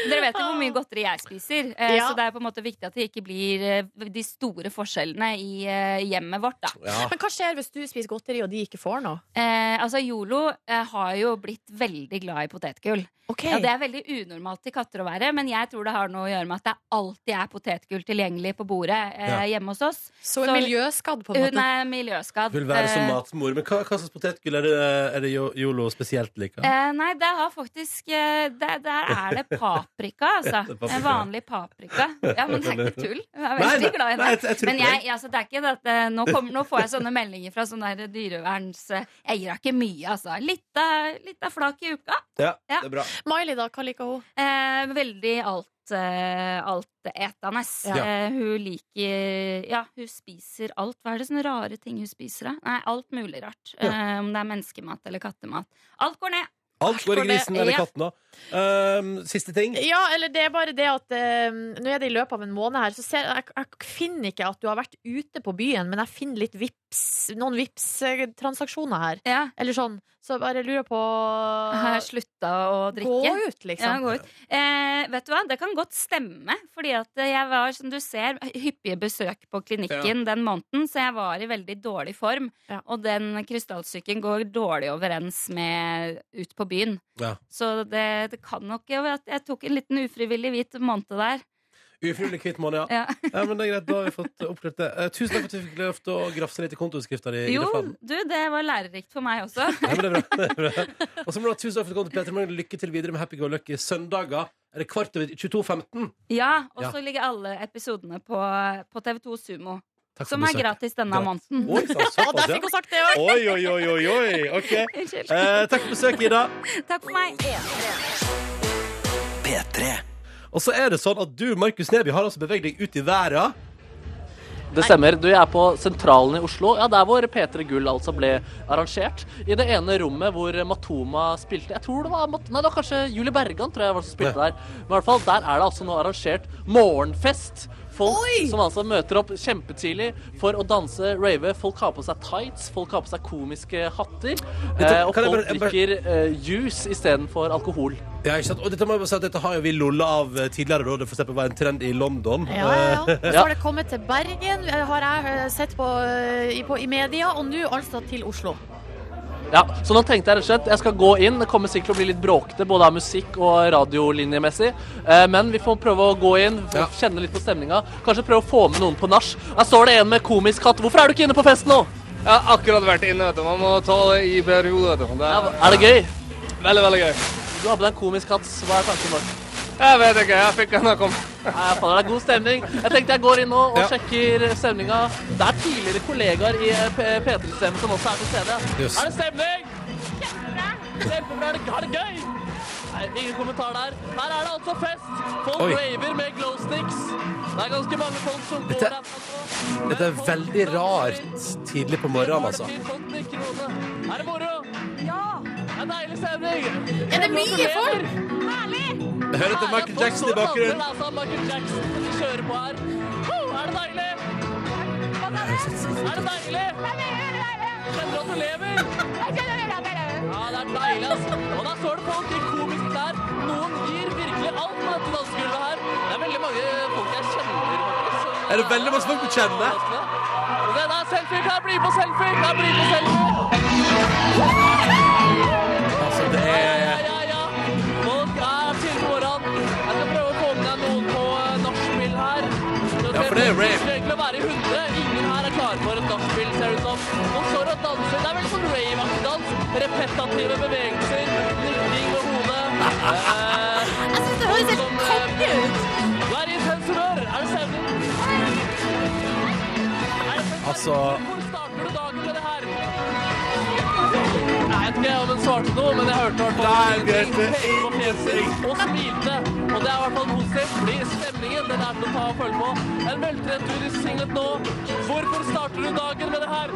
Dere vet jo hvor mye godteri jeg spiser, eh, Ja. så det er på en måte viktig at det ikke blir eh, de store forskjellene i eh, hjemmet vårt. da. Ja. Men hva skjer hvis du spiser godteri og de ikke får noe? Eh, altså, Jolo eh, har jo blitt veldig glad i potetgull. Okay. Ja, Det er veldig unormalt til katter å være, men jeg tror det har noe å gjøre med at det alltid er potetgull tilgjengelig på bordet eh, Ja. hjemme hos oss. Så så- miljøskadd, på en Hun måte. er miljøskadd. Vil være som matmor. Men hva, hva slags potetgull er det, er det Yolo spesielt liker? Eh, nei, det har faktisk eh, Der, der er det paprika, altså. En vanlig paprika. Ja, men det er ikke tull. Jeg er veldig glad i det. Men jeg, altså, det er ikke det at eh, nå, kom, nå får jeg sånne meldinger fra sånne der dyreverns eh, Jeg gir henne ikke mye, altså. Litt av, litt av flak i uka. Ja, Ja. det er bra. Miley, da? Hva liker hun? Eh, veldig alt eh, altetende. Ja. Eh, hun liker Ja, hun spiser alt. Hva er det sånne rare ting hun spiser, da? Nei, alt mulig rart. Ja. Eh, om det er menneskemat eller kattemat. Alt går ned. Alt går i grisen eller katten, òg. Um, siste ting. Ja, eller det er bare det at um, Nå er det i løpet av en måned her, så ser jeg, jeg, finner ikke at du har vært ute på byen, men jeg finner litt vips, noen Vipps-transaksjoner her. Ja. Eller sånn. Så bare lurer på Har jeg slutta å drikke? Gå ut, Ja, liksom. gå ut. Eh, vet du hva, det kan godt stemme. Fordi at jeg var, som du ser, hyppige besøk på klinikken den måneden, så jeg var i veldig dårlig form. Ja. Og den krystallsyken går dårlig overens med ut på byen. Ja. Så det, det kan nok jo at jeg tok en liten ufrivillig hvit måned der. Ufrivillig kvitt måned, ja. Ja. ja. Men det er greit, da har vi fått oppklart det. Eh, tusen takk for at du fikk lov til å grafse litt i kontoutskrifta di. Jo, du, det var lærerikt for meg også. Ja, men det er bra. Det er bra. Og så må du ha tusen takk for at du kom til. Lykke til videre med Happy Go Lucky. Søndager er det kvart over 22.15. Ja, og Ja. så ligger alle episodene på, på TV2 Sumo. Takk Som er gratis denne måneden. Oi, såpass, der fikk hun sagt det òg! Oi, oi, oi, oi, oi. Ok. Eh, takk for besøket, Ida. Takk for meg. P3. Og så er det sånn at du, Markus Neby, har altså beveget deg ut i verden. Det stemmer. Du, jeg er på Sentralen i Oslo. Ja, Der hvor P3 Gull altså ble arrangert. I det ene rommet hvor Matoma spilte Jeg tror det var Mat Nei, det var kanskje Julie Bergan tror jeg var som spilte der. Men i hvert fall, der er det altså nå arrangert morgenfest. Folk som altså møter opp kjempetidlig for å danse, rave. Folk har på seg tights, folk har på seg komiske hatter. Dette- eh, og folk bare- bare- drikker eh, juice istedenfor alkohol. Ja, ikke sant? Og dette må jeg bare si at dette har jo vi lolla av eh, tidligere, da det for eksempel var en trend i London. Ja, ja, ja. Så har det kommet til Bergen, eh, har jeg eh, sett på, i- på, i media, og nå altså til Oslo. Ja, Så nå tenkte jeg rett og slett jeg skal gå inn. Det kommer sikkert til å bli litt bråkete både av musikk og radiolinjemessig. Eh, men vi får prøve å gå inn, Ja. kjenne litt på stemninga. Kanskje prøve å få med noen på nach. Her står det en med komisk hatt. Hvorfor er du ikke inne på fest nå? Jeg har akkurat vært inne, vet du. Man må ta det i perioder. vet du. Det Ja, er er det gøy? veldig, veldig gøy. Du har på deg en komisk hatt. Hva er tanken bak? Jeg vet ikke, jeg fikk den da kom. Nei, faen, det er god stemning. Jeg tenkte jeg går inn nå og Ja. sjekker stemninga. Det er tidligere kollegaer i eh, P- P3-systemet som også er til stede. Yes. Er det stemning? Kjempebra. Det, er det gøy? Nei, ingen kommentar der. Her er det altså fest. Folk Oi. raver med glow sticks. Det er ganske mange folk som går Dette- Dette er veldig rart tidlig på morgenen, Har altså. hodene. Er det moro? Det er deilig stemning. Er det mye folk? Jeg hører til Michael Jackson i bakgrunnen. Det er altså Michael Jackson som kjører på her. Er det deilig? Er det deilig? Kjenner du at du lever? Ja, det er deilig, altså. Og der står det folk i komiske klær. Noen gir virkelig alt på dette dansegulvet her. Det er veldig mange folk jeg kjenner, faktisk. Er det veldig masse folk du kjenner? Det er selfie, kan jeg bli på selfie? Kan jeg bli på selfie? For det er rave. Skulle egentlig være 100. Ingen her er klar for et nachspiel, ser det ut som. Folk står og danser. Det er vel sånn rave-aktig. Repetative bevegelser. Nikking med hodet. Eh, Jeg syns det høres helt som, eh, ut! Du er i humør. Er? Er Altså- Vet ikke om hun svarte noe, men jeg hørte i hvert fall og smilte. Og det er i hvert fall positivt, fordi stemningen den er til å ta og følge på. En veltrent tur i singlet nå. Hvorfor starter du dagen med det her?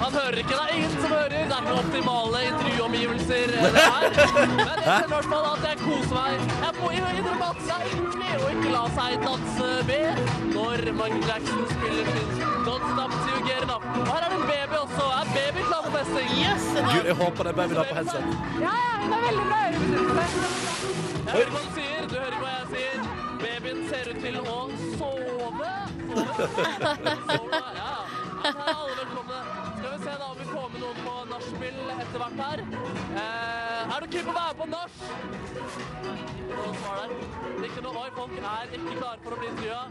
Han hører ikke, det er ingen som hører. Det er ikke optimale intervjuomgivelser eh, det her. Men jeg kjenner i hvert fall at jeg koser meg. Jeg må innrømme at det er umulig å ikke la seg danse med når Michael Jackson spiller sin Don't Stop to Get Enough. Og her er det en baby også. Er baby klar for festing? Yes, Gud, jeg håper det er baby da på headset. Ja, ja, hun er veldig bra. Jeg hører hva du sier, du hører hva jeg sier. Babyen ser ut til å sove. Sove? Sove, ja. Ja, her er alle velkomne. Skal vi se da om vi får med noen på nachspiel etter hvert her. Eh, er du keen på å være på nach? Noe, oi, folk er ikke klare for å bli intervjua.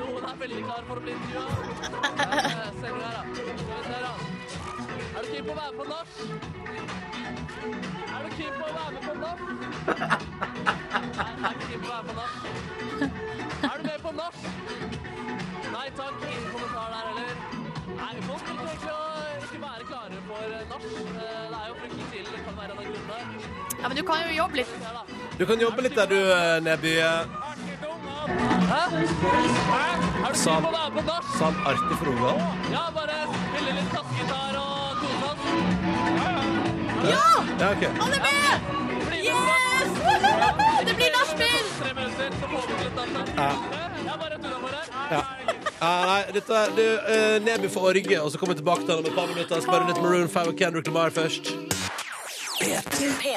Noen er veldig klare for å bli intervjua. Eh, ser du her da. Er du keen på å være på nach? Er du keen på å være med på nach? Nei, er ikke keen på å være på nach. Er du med på nach? Nei takk, ingen kommentar der heller. Nei, folk vil egentlig ikke være klare for eh, nach. Ja, men du kan jo jobbe litt. Du kan jobbe litt der, du, eh, Neby. Hæ? Hæ? Er du Sam. på på nach? Sa artig for ungene? Ja, bare spille litt kassegitar og kose oss. Ja! Ja, ok. Alle med! Yes! Det blir nachspiel! Ja. Ja. Ja, nei, dette er du, uh, Neby for Orge, og så kommer vi tilbake til han om et par minutter. Spør litt Maroon 5 og Kendrick Lamar først. P3.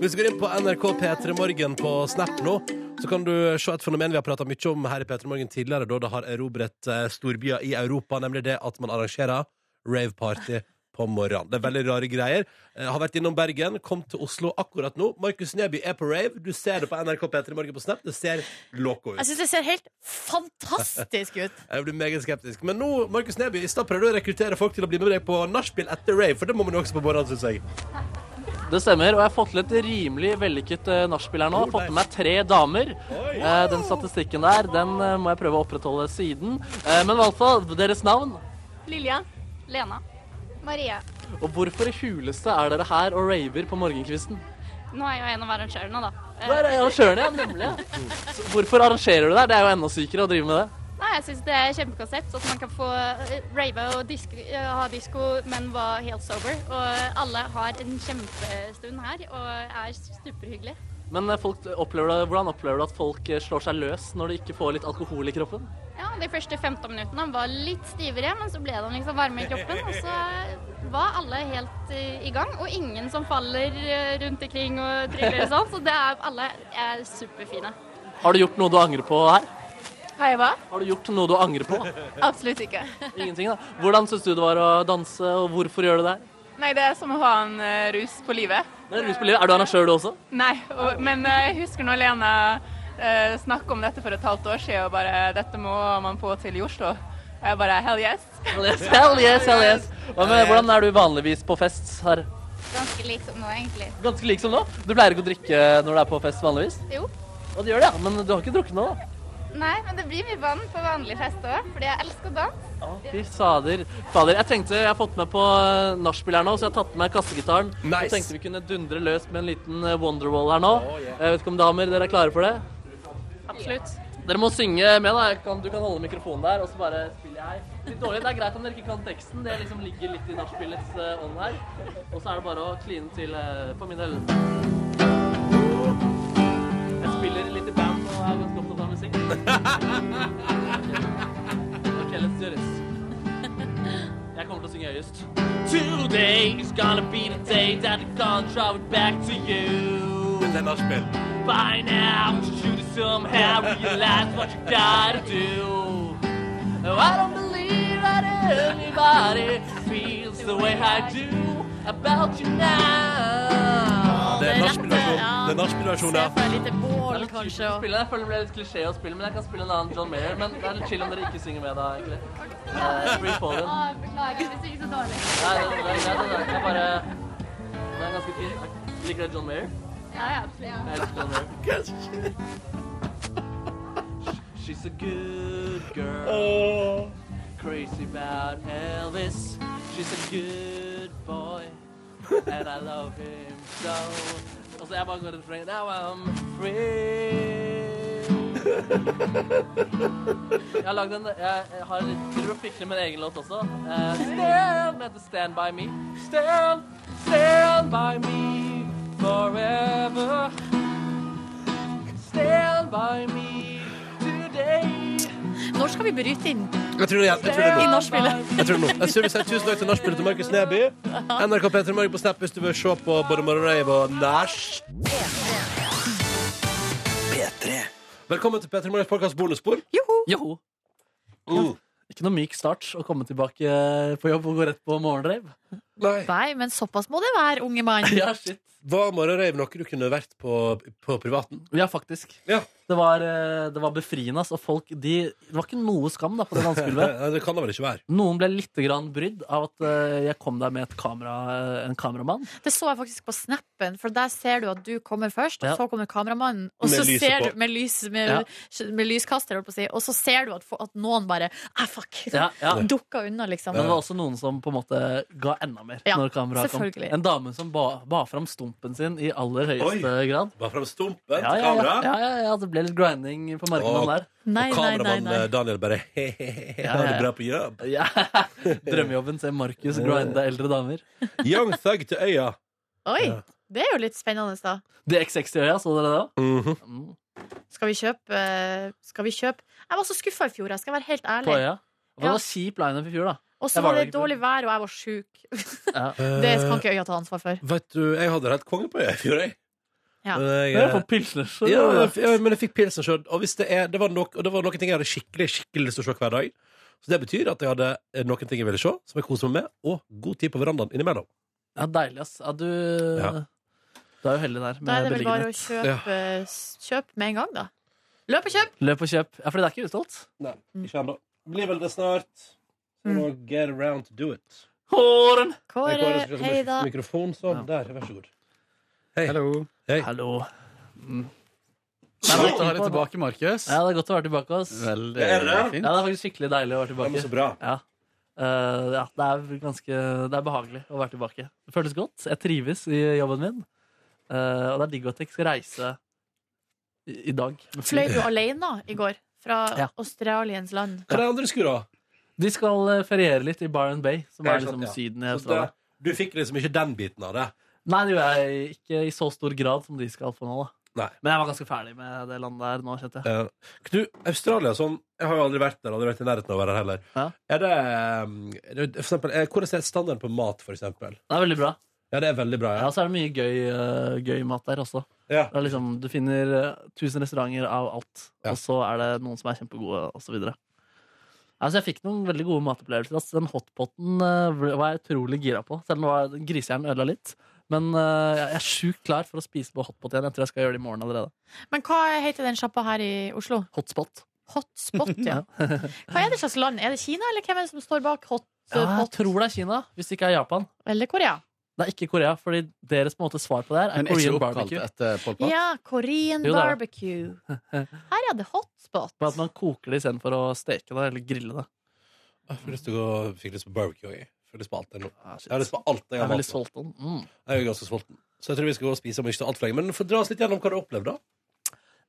Hvis du går inn på NRK P3 Morgen på Snap nå, så kan du se et fenomen vi har prata mye om her i P3 Morgen tidligere, da det har erobret eh, storbyer i Europa, nemlig det at man arrangerer rave-party på morgenen. Det er veldig rare greier. Jeg har vært innom Bergen, kom til Oslo akkurat nå. Markus Neby er på rave. Du ser det på NRK P3 Morgen på Snap. Det ser loco ut. Jeg syns det ser helt fantastisk ut. Jeg blir meget skeptisk. Men nå, Markus Neby, i stad prøvde du å rekruttere folk til å bli med deg på nachspiel etter rave, for det må man jo også på morgenen, syns jeg. Det stemmer, og jeg har fått til et rimelig vellykket uh, nachspiel her nå. Jeg har fått med meg tre damer. Eh, den statistikken der den eh, må jeg prøve å opprettholde siden. Eh, men i hvert fall, deres navn. Lilja. Lena. Maria. Og hvorfor i huleste er dere her og raver på morgenkvisten? Nå er jeg jo en av arrangørene, da. Der er arrangørene, ja. Nemlig. Så hvorfor arrangerer du det? Det er jo enda sykere å drive med det. Nei, jeg syns det er et kjempekonsept. At man kan få eh, rave og disk, eh, ha disko, men være helt sober. Og alle har en kjempestund her og er superhyggelig. Men eh, folk opplever det, hvordan opplever du at folk eh, slår seg løs når de ikke får litt alkohol i kroppen? Ja, De første 15 minuttene var litt stivere, men så ble de liksom varme i kroppen. Og så var alle helt eh, i gang, og ingen som faller eh, rundt omkring og triller og sånn. Så det er, alle er superfine. Har du gjort noe du angrer på her? Hei, hva? Har du gjort noe du angrer på? Absolutt ikke. Ingenting, da. Hvordan syns du det var å danse, og hvorfor gjør du det her? Nei, det er som å ha en uh, rus på livet. Er rus på livet. Er du arrangør, du også? Nei, og, men eh, jeg husker når Lena uh, snakket om dette for et halvt år siden, og bare dette må man få til i Oslo. Og jeg bare hell yes. Hell yes, hell yes. hell yes. Hva med, hvordan er du vanligvis på fest her? Ganske lik som nå, egentlig. Ganske lik som nå? Du pleier ikke å drikke når du er på fest vanligvis? Jo. Og du gjør det, ja. Men du har ikke drukket nå, da? Nei, men det blir mye vann på vanlig fest òg, fordi jeg elsker dans. Å, Fy fader. fader. Jeg tenkte, jeg har fått med på eh, nachspiel her nå, så jeg har tatt med kassegitaren. Nice. Jeg tenkte vi kunne dundre løs med en liten eh, Wonderwall her nå. Jeg vet ikke om damer, dere er klare for det? Absolutt. Dere må synge med, da. Jeg kan, du kan holde mikrofonen der, og så bare spiller jeg. Litt dårlig. Det er greit om dere ikke kan teksten. Det liksom ligger litt i nachspielets uh, ånd her. Og så er det bare å kline til uh, for min del. Jeg spiller litt i band og er ganske opptatt av musikk. OK, let's do this. Jeg kommer til å synge høyest. Today's gonna be the day that I'm gonna draw it back to you. Dette er nachspiel. By now, you should have somehow realized what you gotta do. Oh, I don't believe that anybody feels the way I do about you now. Det er nachspiel-versjon. Det er nachspiel-versjon, Se ja. for bål, kanskje. og- spille. Jeg føler det ble litt klisjé å spille, men jeg kan spille en annen John Mayer. Men det er litt chill om dere ikke synger med da, egentlig. Uh, free fallen. beklager, det synger så dårlig. Nei, det, er greit. det er- bare er ganske fint. Liker dere John Mayer? Ja, ja, absolutt. Jeg elsker John Mayer. She's a good girl. Crazy about Elvis. She's a good boy. And I love him so. Og så jeg bare går free, Now I'm free. Jeg har lagd en Jeg, jeg har driver og fikler med en egen låt også. Eh, stand, den heter Stand By Me. Stand, stand by me forever. Stand by me today. Når skal vi bryte inn Jeg tror det er, jeg tror det er i nå. nachspielet? Jeg tror det er nå. Jeg tror vi sier tusen takk til nachspielet til Markus Neby. NRK P3 Morgen på Snap hvis du vil se på både Morgenrave og Nash. Velkommen til P3 Morgens podkast bonusspor. Joho. Uh. Ikke noe myk start å komme tilbake på jobb og gå rett på morgenreiv. Nei. Nei, men såpass må det være, unge mann. Ja, shit. Var morgenrave noe du kunne vært på, på privaten? Ja, faktisk. Ja. Det var, eh, det var befriende. Og folk, de, det var ikke noe skam da, på det dansegulvet. Det kan det vel ikke være. Noen ble litt grann brydd av at eh, jeg kom der med et kamera, en kameramann. Det så jeg faktisk på snappen, for der ser du at du kommer først, og Ja. så kommer kameramannen, og Med så ser du med, lys, med, med lyskaster, holdt på å si, og så ser du at, at noen bare ah, fuck, Ja, ja. dukka unna, liksom. Men det var også noen som på en måte ga enda mer. Ja, når kameraet kom. En dame som ba, ba fram stumpen sin i aller høyeste grad. Ba fram stumpen Ja, til ja, ja. kamera. ja, ja, ja, det ble litt grinding på markedet der. Nei, og nei, nei, kameramann nei. eh, Daniel bare he-he-he, har du det bra på jobb. Ja. Drømmejobben ser Markus grinde eldre damer. Young thug til øya. Oi, Ja. det er jo litt spennende, da. Det X60-øya, så dere det? Mhm. Mm. Skal vi kjøpe eh, Skal vi kjøpe Jeg var så skuffa i fjor, jeg skal være helt På ærlig. øya? Det Ja. var kjip lineup i fjor, da. Og så var det dårlig vær, og jeg var sjuk. Ja. Det kan ikke øya ta ansvar for. Vet du, jeg hadde helt konge på øya i fjor, jeg. Ja. Men jeg, Jeg har eh, fått pilsner. ja, ja, men jeg fikk pilsen sjøl. Og, det er, det var nok, og det var noen ting jeg hadde skikkelig skikkelig lyst til å se hver dag. Så det betyr at jeg hadde eh, noen ting jeg ville se, som jeg koser meg med, og god tid på verandaen innimellom. Ja, deilig, ass. Ja, du, Ja. du er jo heldig der Da er det vel bare å kjøpe, s- kjøp med en gang, da. Løp og kjøp! Løp og kjøp. Ja, for det er ikke utsolgt. Nei, ikke ennå. Blir vel det snart. Så må get around to do it. Kåren! Kåre, klarer hei da. Mikrofon sånn. Der, vær så god. Hei. Hallo. Hei. Hallo. Det er godt å ha deg tilbake, Markus. Ja, det er godt å være tilbake. Ass. Veldig Er det? fint. Ja, det er faktisk skikkelig deilig å være Ja, Det er så bra. Ja. Uh, ja, det er ganske Det er behagelig å være tilbake. Det føles godt. Jeg trives i jobben min. Uh, og det er digg at jeg skal reise i, i dag. Fløy du alene i går? Fra Ja. Australiens land? Hva er det andre skulle ha? De skal eh, feriere litt i Byron Bay, som er er sant, liksom ja. Syden i Australia. Du fikk liksom ikke den biten av det? Nei, det gjorde jeg ikke i så stor grad som de skal få nå. da Nei. Men jeg var ganske ferdig med det landet der nå, kjente jeg. Uh, Du, Australia sånn Jeg har jo aldri vært der, aldri vært i nærheten av å være der heller. Ja. Er det, um, er det for eksempel, er, Hvordan er standarden på mat, for eksempel? Det er veldig bra. Ja, det er veldig bra, Ja, ja. så er det mye gøy, uh, gøy mat der også. ja. Det er liksom, du finner uh, tusen restauranter av alt, og så er det noen som er kjempegode, osv. Altså, jeg fikk noen veldig gode matopplevelser. Altså, den hotpoten uh, var jeg utrolig gira på, selv om grisehjernen ødela litt. Men uh, jeg er sjukt klar for å spise på hotpot igjen. Jeg tror jeg skal gjøre det i morgen allerede. Men hva heter den sjappa her i Oslo? Hotspot. Hotspot, ja. Hva er det slags land? Er det Kina, eller hvem er det som står bak Ja, jeg tror det er Kina, hvis det ikke er Japan. Eller Korea? Det er ikke Korea, fordi deres på en måte svar på det her er Men er Korean barbecue. etter Pol Pot? Ja, Korean Jo, det er det. barbecue. Her er det hotspot. På at man koker det istedenfor å steke det eller grille det. Jeg får lyst til å gå Fikk lyst på barbecue. Jeg har lyst på alt jeg nå. Ah, shit. Jeg har lyst på alt jeg Jeg har er veldig mat sulten. Mm. Jeg er ganske sulten. Så jeg tror vi skal gå og spise om ikke så altfor lenge. Men få dra oss litt gjennom hva du har opplevd, da.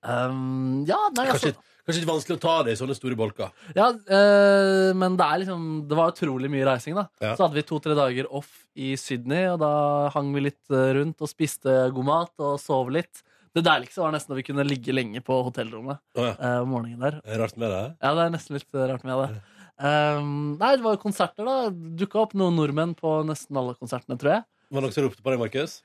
Um, ja, nei, Kanskje, altså, kanskje litt vanskelig å ta det i sånne store bolker. ja eh, men det er liksom Det var utrolig mye reising, da. Ja. Så hadde vi to-tre dager off i Sydney, og da hang vi litt eh, rundt og spiste god mat og sov litt. Det deiligste var nesten når vi kunne ligge lenge på hotellrommet Å ja. eh, om morgenen der. Er det Rart med det? Ja, det er nesten litt eh, rart med det. Um, nei, det var jo konserter, da. Dukka opp noen nordmenn på nesten alle konsertene, tror jeg. Var det noen som ropte på deg, Markus?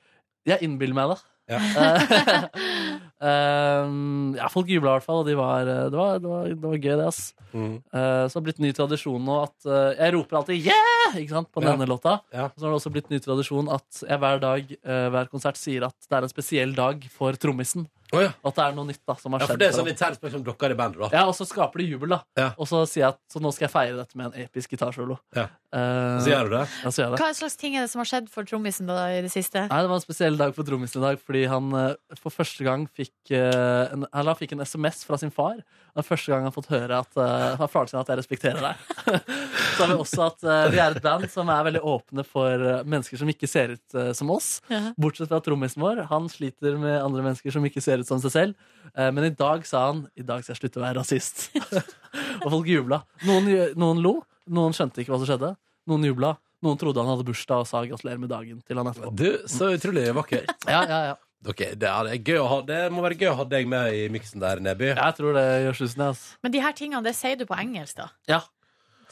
Jeg innbiller meg det. Ja. um, ja, folk jubla i hvert fall, og de var, eh, det, var, det, var, det var gøy, det. ass Mm. uh, Så har det blitt ny tradisjon nå at uh, jeg roper alltid 'yeah!' ikke sant, på Ja. denne låta. Ja. Og så har det også blitt ny tradisjon at jeg hver dag, hver konsert, sier at det er en spesiell dag for trommisen. Oh, ja. At det er noe nytt da som har skjedd. ja, for det er sånn internt spørsmål dere i bandet, da. ja, Og så skaper det jubel, da. Ja. Og så sier jeg at så nå skal jeg feire dette med en episk gitarsolo. Ja. Eh, Så gjør du det? ja, så gjør jeg det. Hva slags ting er det som har skjedd for trommisen da i det siste? Nei, Det var en spesiell dag for trommisen i dag, fordi han uh, for første gang fikk, uh, en, eller han fikk en SMS fra sin far. Det er første gang han har fått høre at, uh, fra faren sin at jeg respekterer deg. Så har vi også at vi er et band som er veldig åpne for mennesker som ikke ser ut som oss. Ja. Bortsett fra trommisen vår. Han sliter med andre mennesker som ikke ser ut som seg selv. Men i dag sa han i dag skal jeg slutte å være rasist. og folk jubla. Noen, noen lo, noen skjønte ikke hva som skjedde. Noen jubla. Noen trodde han hadde bursdag og sa gratulerer med dagen til han etterpå. Du, så utrolig vakkert. Ja, ja, ja. Ok, det, er, det, er gøy å ha, det må være gøy å ha deg med i miksen der, Neby. Jeg tror det gjør susen. Altså. Men de her tingene, det sier du på engelsk, da. Ja.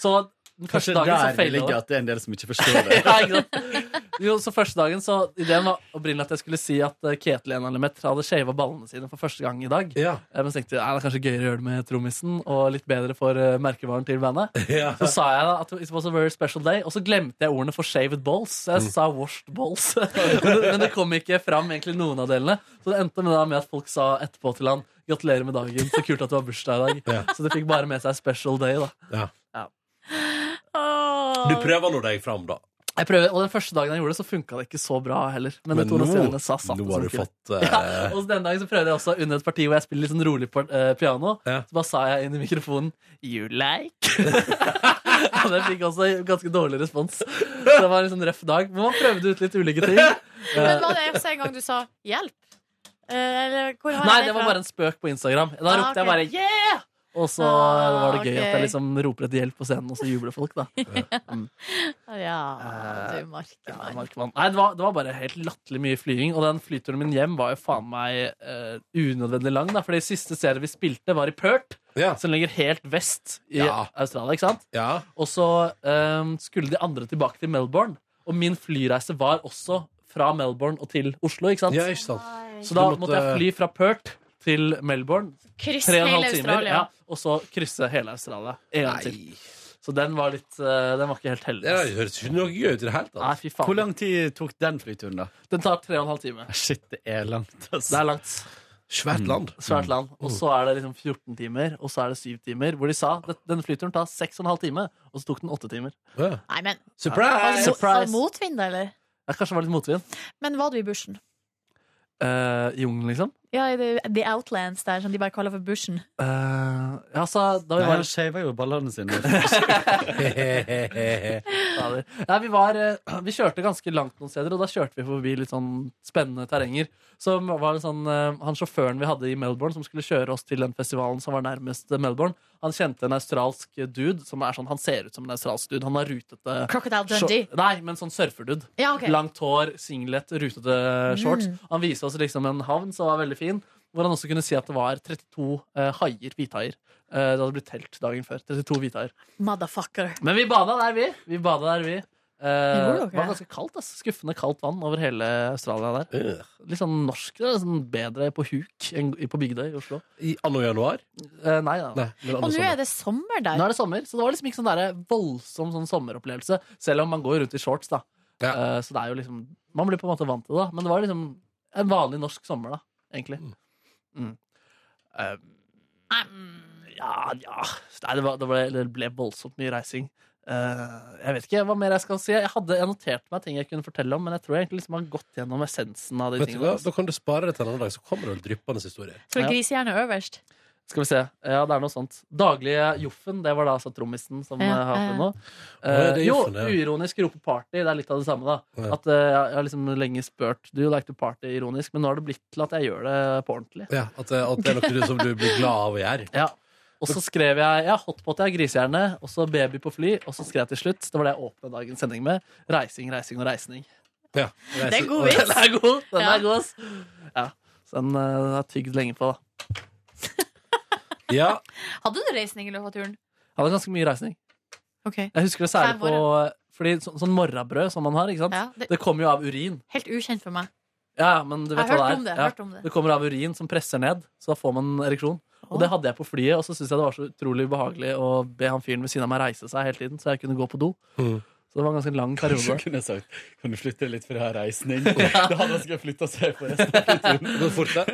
Så den første Kanskje dagen så der det ligger det. at det er en del som ikke forstår det. Ja, ikke sant? Jo, så første dagen så Ideen var opprinnelig at jeg skulle si at eh, eller Enalemet hadde shava ballene sine for første gang i dag. Ja. Eh, Men så tenkte jeg "Nei, det er kanskje gøyere å gjøre det med trommisen og litt bedre for eh, merkevaren til bandet. Ja. Så sa jeg da at it was a very special day, og så glemte jeg ordene for shaved balls. Jeg sa washed balls. men, det, men det kom ikke fram egentlig noen av delene. Så det endte med, da med at folk sa etterpå til han Gratulerer med dagen. Så kult at du har bursdag i dag. Ja. Så det fikk bare med seg special day, da. Ja. Ja. Du prøver nå deg fram, da. Jeg prøver, og den første dagen jeg gjorde det, så funka det ikke så bra heller. Men, sa satt nå har du fått uh... ja, Og den denne dagen så prøvde jeg også under et parti hvor jeg spiller litt sånn rolig på, uh, piano. Ja. Så bare sa jeg inn i mikrofonen You like? Og det fikk også ganske dårlig respons. Så det var en sånn røff dag. Men man prøvde ut litt ulike ting. Men Eh, var det en gang du sa 'hjelp'? Eh, Eller hvor har Nei, jeg det var bare en spøk på Instagram. Da Ah, ropte jeg bare 'yeah'! Og så Ah, var det gøy okay. at jeg liksom roper etter hjelp på scenen, og så jubler folk, da. Mm. Ja, Eh, du Markemann. Markmann. Nei, det var, det var bare helt latterlig mye flying. Og den flyturen min hjem var jo faen meg uh, unødvendig lang. Da, det siste stedet vi spilte, var i Perth, som ligger helt vest i Ja. Australia. ikke sant? Og så um, skulle de andre tilbake til Melbourne. Og min flyreise var også fra Melbourne og til Oslo. ikke sant? Ja, ikke sant. Så da måtte- måtte jeg fly fra Perth til Melbourne. Halv hele timer, Australia. Ja, og så krysse hele Australia en gang til. Så den var litt uh, Den var ikke helt heldig. Det høres ikke noe gøy ut i det hele tatt. Nei. Hvor lang tid tok den flyturen, da? Den tar tre og en halv time. Shit, det er langt. Altså. Det er langt. Svært land. Svært land. Og så er det liksom 14 timer, og så er det 7 timer. Hvor de sa at denne flyturen tar 6,5 timer, og så tok den 8 timer. Nei, men Surprise! Var det, motvind, eller? Ja, kanskje det var litt motvind. Men var du i bushen? Uh, I jungelen, liksom. Ja, the, Outlands der, som de bare kaller for bushen. Uh, ja, så da vi Nei, var han shava jo ballene sine. Nei, vi, var, eh, vi kjørte ganske langt noen steder, og da kjørte vi forbi litt sånn spennende terrenger. Så var det sånn, eh, Han sjåføren vi hadde i Melbourne, som skulle kjøre oss til den festivalen som var nærmest Melbourne, han kjente en australsk dude som er sånn, han ser ut som en australsk dude. Han har rutete Crocodile Dundee. Nei, men sånn surferdude. Ja, okay. Langt hår, singlet, rutete shorts. Mm. Han viste oss liksom en havn som var veldig fin, hvor han også kunne si at det var 32 eh, haier, hvithaier. Eh, det hadde blitt telt dagen før. 32 hvithaier. Motherfucker. Men vi bada der, vi. Vi bada der, vi. Eh, det var ganske kaldt. ass. Skuffende kaldt vann over hele Australia der. Litt sånn norsk. Sånn bedre på huk enn på Bygdøy i Oslo. I anno januar? Eh, nei da. Nei, Og nå sommer. er det sommer der. Nå er det sommer, så det var liksom ikke sånn der voldsom sånn sommeropplevelse. Selv om man går rundt i shorts, da. Eh, så det er jo liksom Man blir på en måte vant til det, da. Men det var liksom en vanlig norsk sommer, da. Egentlig. Mm. Eh, ja, ja Nei, det, var, det, ble, det ble voldsomt mye reising. Uh, jeg vet ikke hva mer jeg skal si. Jeg hadde jeg noterte meg ting jeg kunne fortelle om, men jeg tror jeg egentlig liksom har gått gjennom essensen av de Vet tingene. Da kan du spare det til en annen dag, så kommer det vel dryppende historier. Så Ja. grisehjerne øverst. Skal vi se. Ja, det er noe sånt. Daglige Joffen, det var da altså trommisen som Ja, eh, har hatt det på nå. ja, det er jo, uironisk rope party. Det er litt av det samme, da. Ja. At uh, jeg har liksom lenge spurt Do you like to party ironisk, men nå har det blitt til at jeg gjør det på ordentlig. Ja, at, at det er noe som du blir glad av å gjøre. Ja. Og så skrev jeg ja, hotpot har grisehjerne, og så baby på fly, og så skrev jeg til slutt, det var det jeg åpna dagens sending med, reising, reising og reisning. Ja, Det er god vits. Den er god, den Ja. er god, ass. Ja, så den uh, har jeg tygd lenge på, da. Ja. Hadde du reisning i løpet av turen? Jeg hadde ganske mye reisning. Okay. Jeg husker det særlig på Fordi så, sånn morrabrød som man har, ikke sant? Ja, det... det- kommer jo av urin. Helt ukjent for meg. Ja, men du vet hva det er. det, Ja. har hørt om det. det kommer av urin som presser ned, så da får man ereksjon. Og det hadde jeg på flyet, og så syntes jeg det var så utrolig ubehagelig å be han fyren ved siden av meg reise seg hele tiden, så jeg kunne gå på do. Mm. Så det var en ganske lang Kanskje kunne jeg sagt Kan du flytte litt for å ha reisning? Da hadde jeg sikkert flytta seg på resten av flyturen. Gå fort, da.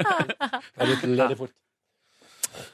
Ja, litt ledig fort.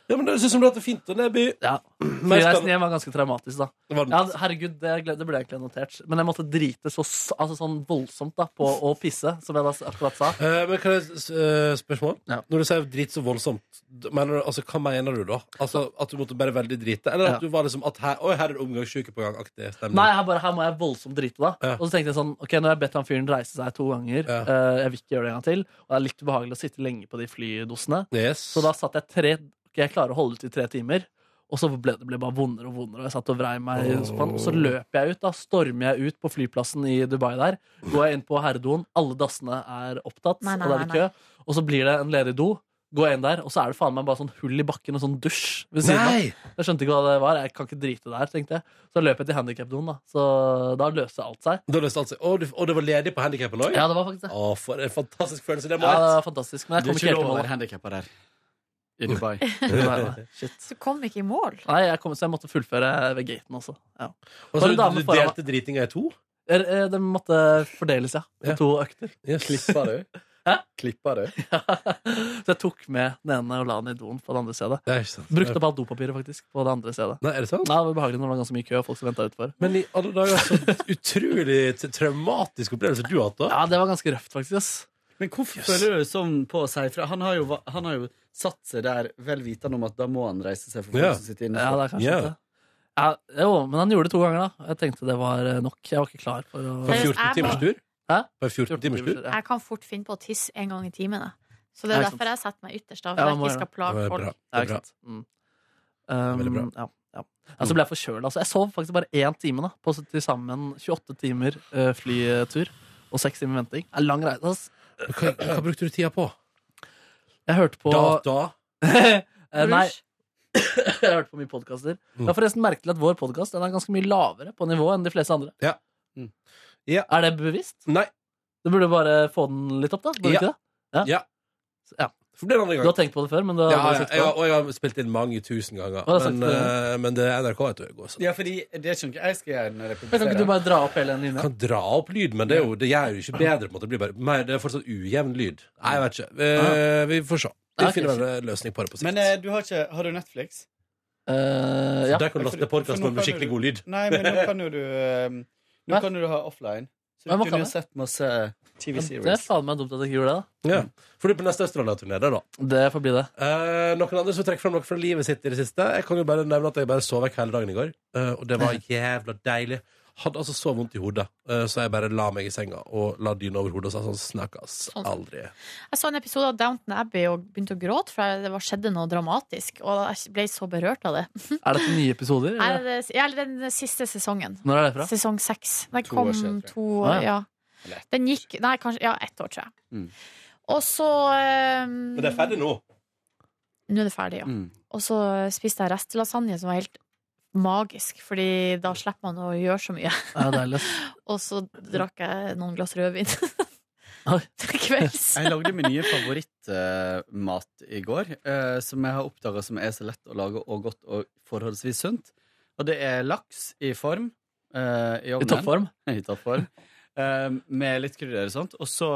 Ja, men det synes som det er fint, og nedby. Ja. Flyreisen hjem var ganske traumatisk, da. Ja, herregud, det, det ble egentlig notert. Men jeg måtte drite så, altså sånn voldsomt da, på å pisse, som jeg da akkurat sa. Eh, men kan jeg eh, spørsmål? Ja. Når du sier drit så voldsomt, mener du, altså, hva mener du da? Altså, At du måtte bare veldig drite? Eller at Ja. du var liksom at her, Oi, her er det omgangssjuke på gang-aktig stemning? Nei, her, bare, her må jeg voldsomt drite, da. Ja. Og så tenkte jeg sånn, ok, nå har jeg bedt han fyren reise seg to ganger. Eh, jeg vil ikke gjøre det en gang til. Og det er litt ubehagelig å sitte lenge på de flydosene. Yes. Så da satt jeg tre Ok, jeg klarer å holde ut i tre timer. Og så ble det ble bare vondere og vondere. Og jeg satt og vrei meg i sofaen. Og så løper jeg ut. Da stormer jeg ut på flyplassen i Dubai der. Går jeg inn på herredoen. Alle dassene er opptatt, Nei, nei, og det er kø. Og så blir det en ledig do. Går jeg inn der, og så er det faen meg bare sånn hull i bakken og sånn dusj ved siden av. Jeg skjønte ikke hva det var. Jeg kan ikke drite der, tenkte jeg. Så løp jeg til handikapdoen, da. Så da løste alt seg. Da løste alt seg. Og, du, og det var ledig på handikapen òg? Ja, det var faktisk det. Å, for en fantastisk følelse det må Ja, det var fantastisk. Men jeg kom ikke helt i mål. I Dubai. Så du kom ikke i mål. Nei, jeg kom, så jeg måtte fullføre ved gaten også. Ja. Og så du, delte dritinga i to? Er- er- Det måtte fordeles, ja. På Ja. to økter. Yes. Klippa du? Hæ? Klippa du? Så jeg tok med den ene og la den i doen på det andre stedet. Det. Brukte opp alt dopapiret faktisk på det andre stedet. Nei, er det sant? Nei, det var behagelig når det var ganske mye kø og folk som venta utenfor. Men i alle dager, så utrolig traumatisk opplevelse du har hatt, da. Ja, det var ganske røft, faktisk. Men hvorfor føler du sånn på å si fra? Han har, jo, han har jo satt seg der vel vitende om at da må han reise seg for folk Ja. som sitter inne. Ja, det er kanskje Ja. det. Ja, jo, men han gjorde det to ganger, da. Jeg tenkte det var eh, nok. Jeg var ikke klar for å På 14 timers tur? Hæ? På 14 timers tur? Ja. Jeg kan fort finne på å tisse en gang i timen. Da. Så det er Ja, derfor jeg setter meg ytterst, da, Ja, for man jeg ikke skal plage folk. bra. Ja, Det er bra. Mm. Um, Veldig bra. Ja, ja. så ble jeg forkjøla. Altså. Jeg sov faktisk bare én time da, på til sammen 28 timer uh, flytur og seks timer venting. Det er lang reise. ass. Hva, hva brukte du tida på? Jeg hørte på Data? Eh, Nei. jeg hørte på mye podkaster. Mm. Det er forresten merkelig at vår podkast er ganske mye lavere på nivå enn de fleste andre. Ja. Mm. Ja. Er det bevisst? Nei. Du burde bare få den litt opp, da. Burde Ja. ikke det? Ja. Ja. For det er en annen Du har tenkt på det før, men det har Ja, ja, sett på har- og jeg har spilt inn mange tusen ganger. Å, det er Men, eh, men det er NRK, vet du. går sånn. Ja, fordi det skjønner ikke jeg skal gjøre når jeg Men Kan ikke du bare dra opp hele den linja? kan dra opp lyd, men det, er jo, det gjør jo ikke bedre. På en måte. Det, blir bare, mer, det er fortsatt ujevn lyd. Nei, jeg vet ikke. Vi, vi får se. Vi Ja, finner en løsning på det på sikt. Men uh, du har ikke Har du Netflix? Uh, ja. Der kan du laste podkast med skikkelig god lyd. Nei, men nå kan jo du eh, Nå kan du ha offline. Så du kunne jo sett masse TV Det er faen meg dumt at jeg ikke gjorde det. da Ja. For du er på neste Australia-turné, det, da. Det får bli det. Eh, noen andre som trekker frem noe fra livet sitt i det siste? Jeg kan jo bare nevne at jeg bare sov vekk hele dagen i går. eh, og det var jævla deilig. Hadde altså så vondt i hodet, eh, så jeg bare la meg i senga og la dyna over hodet og sa sånn Snakkes Sånn. aldri. Jeg så en episode av Downton Abbey og begynte å gråte, for det var, skjedde noe dramatisk. Og jeg ble så berørt av det. Er dette nye episoder? Eller? ja, den siste sesongen. Når er det fra? Sesong seks. Den To kom år siden, to Ah, ja. ja. Den gikk Nei, kanskje Ja, ett år, tror jeg. Mm. Og så um, Men det er ferdig nå. Nå er det ferdig, ja. Mm. Og så spiste jeg restelasagne, som var helt magisk, Fordi da slipper man å gjøre så mye. Ja, deilig. Og så drakk jeg noen glass rødvin til kvelds. Jeg lagde min nye favorittmat i går, uh, som jeg har oppdaga som er så lett å lage og godt og forholdsvis sunt. Og det er laks i form Uh, i I toppform. I toppform. Eh, med litt krydder og sånt. Og så,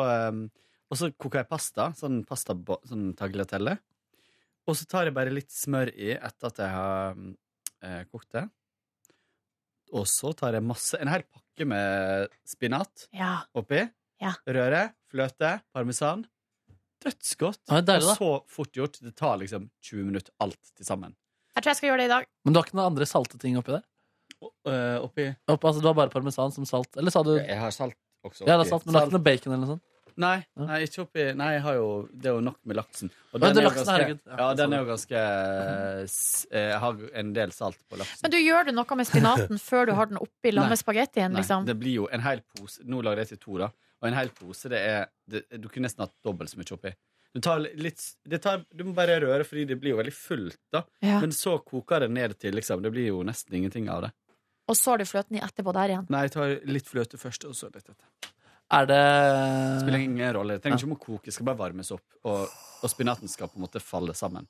og så koker jeg pasta, sånn pasta sånn tagliatelle. Og så tar jeg bare litt smør i etter at jeg har eh, kokte. Og så tar jeg masse, en hel pakke med spinat Ja. oppi. Ja. Røre, fløte, parmesan. Dødsgodt. Ja, deilig, da. og så fort gjort. Det tar liksom 20 minutter alt til sammen. Jeg tror jeg skal gjøre det i dag. Men du har ikke noen andre salte ting oppi der? Eh, oppi Opp, altså, du har bare parmesan som salt? Eller sa du Jeg har salt også. Ja, det er salt, men du har ikke noe bacon eller noe sånt? Nei, nei, ikke oppi Nei, jeg har jo Det er jo nok med laksen. Og den er jo ganske. Ja, den er jo ganske eh, s- eh, Jeg har en del salt på laksen. Men du gjør du noe med spinaten før du har den oppi lag med spagettien, Nei, liksom? det blir jo en hel pose Nå lager jeg til to, da. Og en hel pose, det er det, Du kunne nesten hatt dobbelt så mye oppi. Du, tar litt, det tar, du må bare røre, fordi det blir jo veldig fullt, da. Ja. Men så koker det ned til liksom Det blir jo nesten ingenting av det. Og så har du fløten i etterpå der igjen. Nei, jeg tar litt fløte først, og så litt etter. Er det Spiller ingen rolle. Det trenger ikke om å koke, det skal bare varmes opp. Og, og spinaten skal på en måte falle sammen.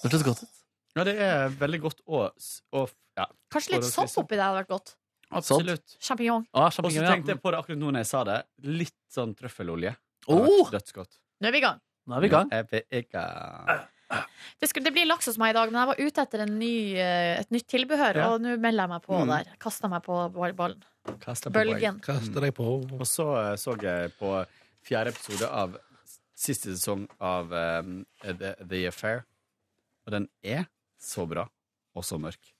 Det hørtes godt ut. Ja, det er veldig godt og, og ja, Kanskje litt sopp oppi det hadde vært godt. absolutt. Sjampinjong. Ah, Og så tenkte jeg på det akkurat nå når jeg sa det. Litt sånn trøffelolje. Oh! Dødsgodt. Nå er vi i gang. Nå er vi i gang. Ikke. Det, skulle, det blir laks hos meg i dag, men jeg var ute etter en ny, eh, et nytt tilbehør, Ja. og nå melder jeg meg på Mm. der. Kaster meg på ballen. Kastet Bølgen. Kaster deg på. Og så eh, så jeg på fjerde episode av siste sesong av um, The, The Affair. Og den er så bra og så mørk.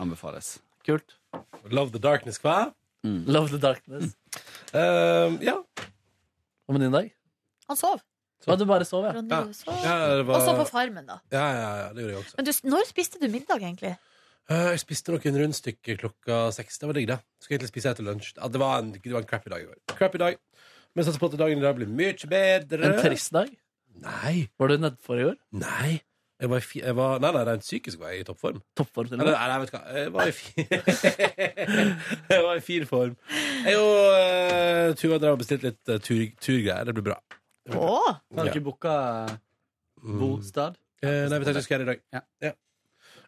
Anbefales. Kult. Love the darkness, hva? Love the darkness. Eh, ja. Hva med din dag? Han sov. Å, du bare sov, ja. Ronny Ja. sov. Ja, det var- Og så på Farmen, da. Ja, ja, ja, det gjorde jeg også. Men du, når spiste du middag, egentlig? Eh, jeg spiste noen rundstykker klokka seks. Det var digg, det. Skulle egentlig spise etter lunsj. Ja, det, var en, det var en crappy dag i går. Crappy dag. Men satser på at dagen i dag blir mye bedre. En trist dag? Nei. Var du nedfor i år? Nei. Jeg var, i jeg var Nei, nei, rent psykisk var jeg i toppform. Toppform til og nei, nei, vet du hva. Jeg var i fin Jeg var i fin form. Jeg og uh, Tuva drev og bestilte litt uh, tur, turgreier. Det blir bra. Å! Har ikke booka bostad? Eh, nei, vi tenkte vi skulle gjøre det i dag. Ja. Eller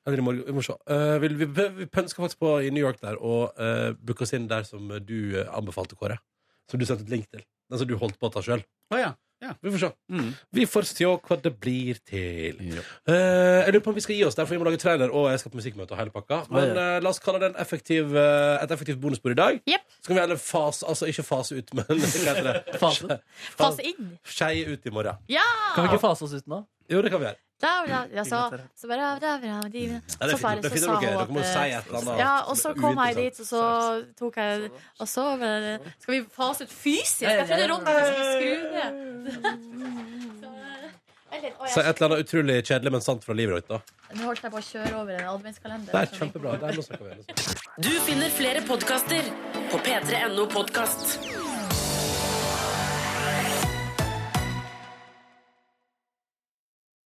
i Morgan, Vi må se. Eh, vil vi, vi pønsker faktisk på i New York der og uh, booke oss inn der som du eh, anbefalte, Kåre. Som du sendte et link til. Den som du holdt på å ta sjøl. Å ja. ja. Vi får se. Mm. Vi får se hva det blir til. Ja. Eh, jeg lurer på om vi skal gi oss der, for vi må lage trailer, og jeg skal på musikkmøte og hele pakka. Men eh, la oss kalle det en effektiv, eh, et effektivt bonusbord i dag. Jepp. Så kan vi heller fase Altså ikke fase ut, men hva heter det? Fase? Fase inn. Skeie ut i morgen. Ja! Kan vi ikke fase oss ut nå? Jo, det kan vi gjøre. Så, så bare er Så bare så sa hun dere at må si et eller annet Ja, og så kom jeg dit, og så tok jeg Og så Skal vi fase ut fysisk? Jeg trodde Ronny skulle skru ned. Så, et eller annet utrolig kjedelig, men sant fra livet ditt, da. Nå holdt jeg på å kjøre over en adventskalender. Det er kjempebra. Det snakker vi. Du finner flere podkaster på p3.no podkast.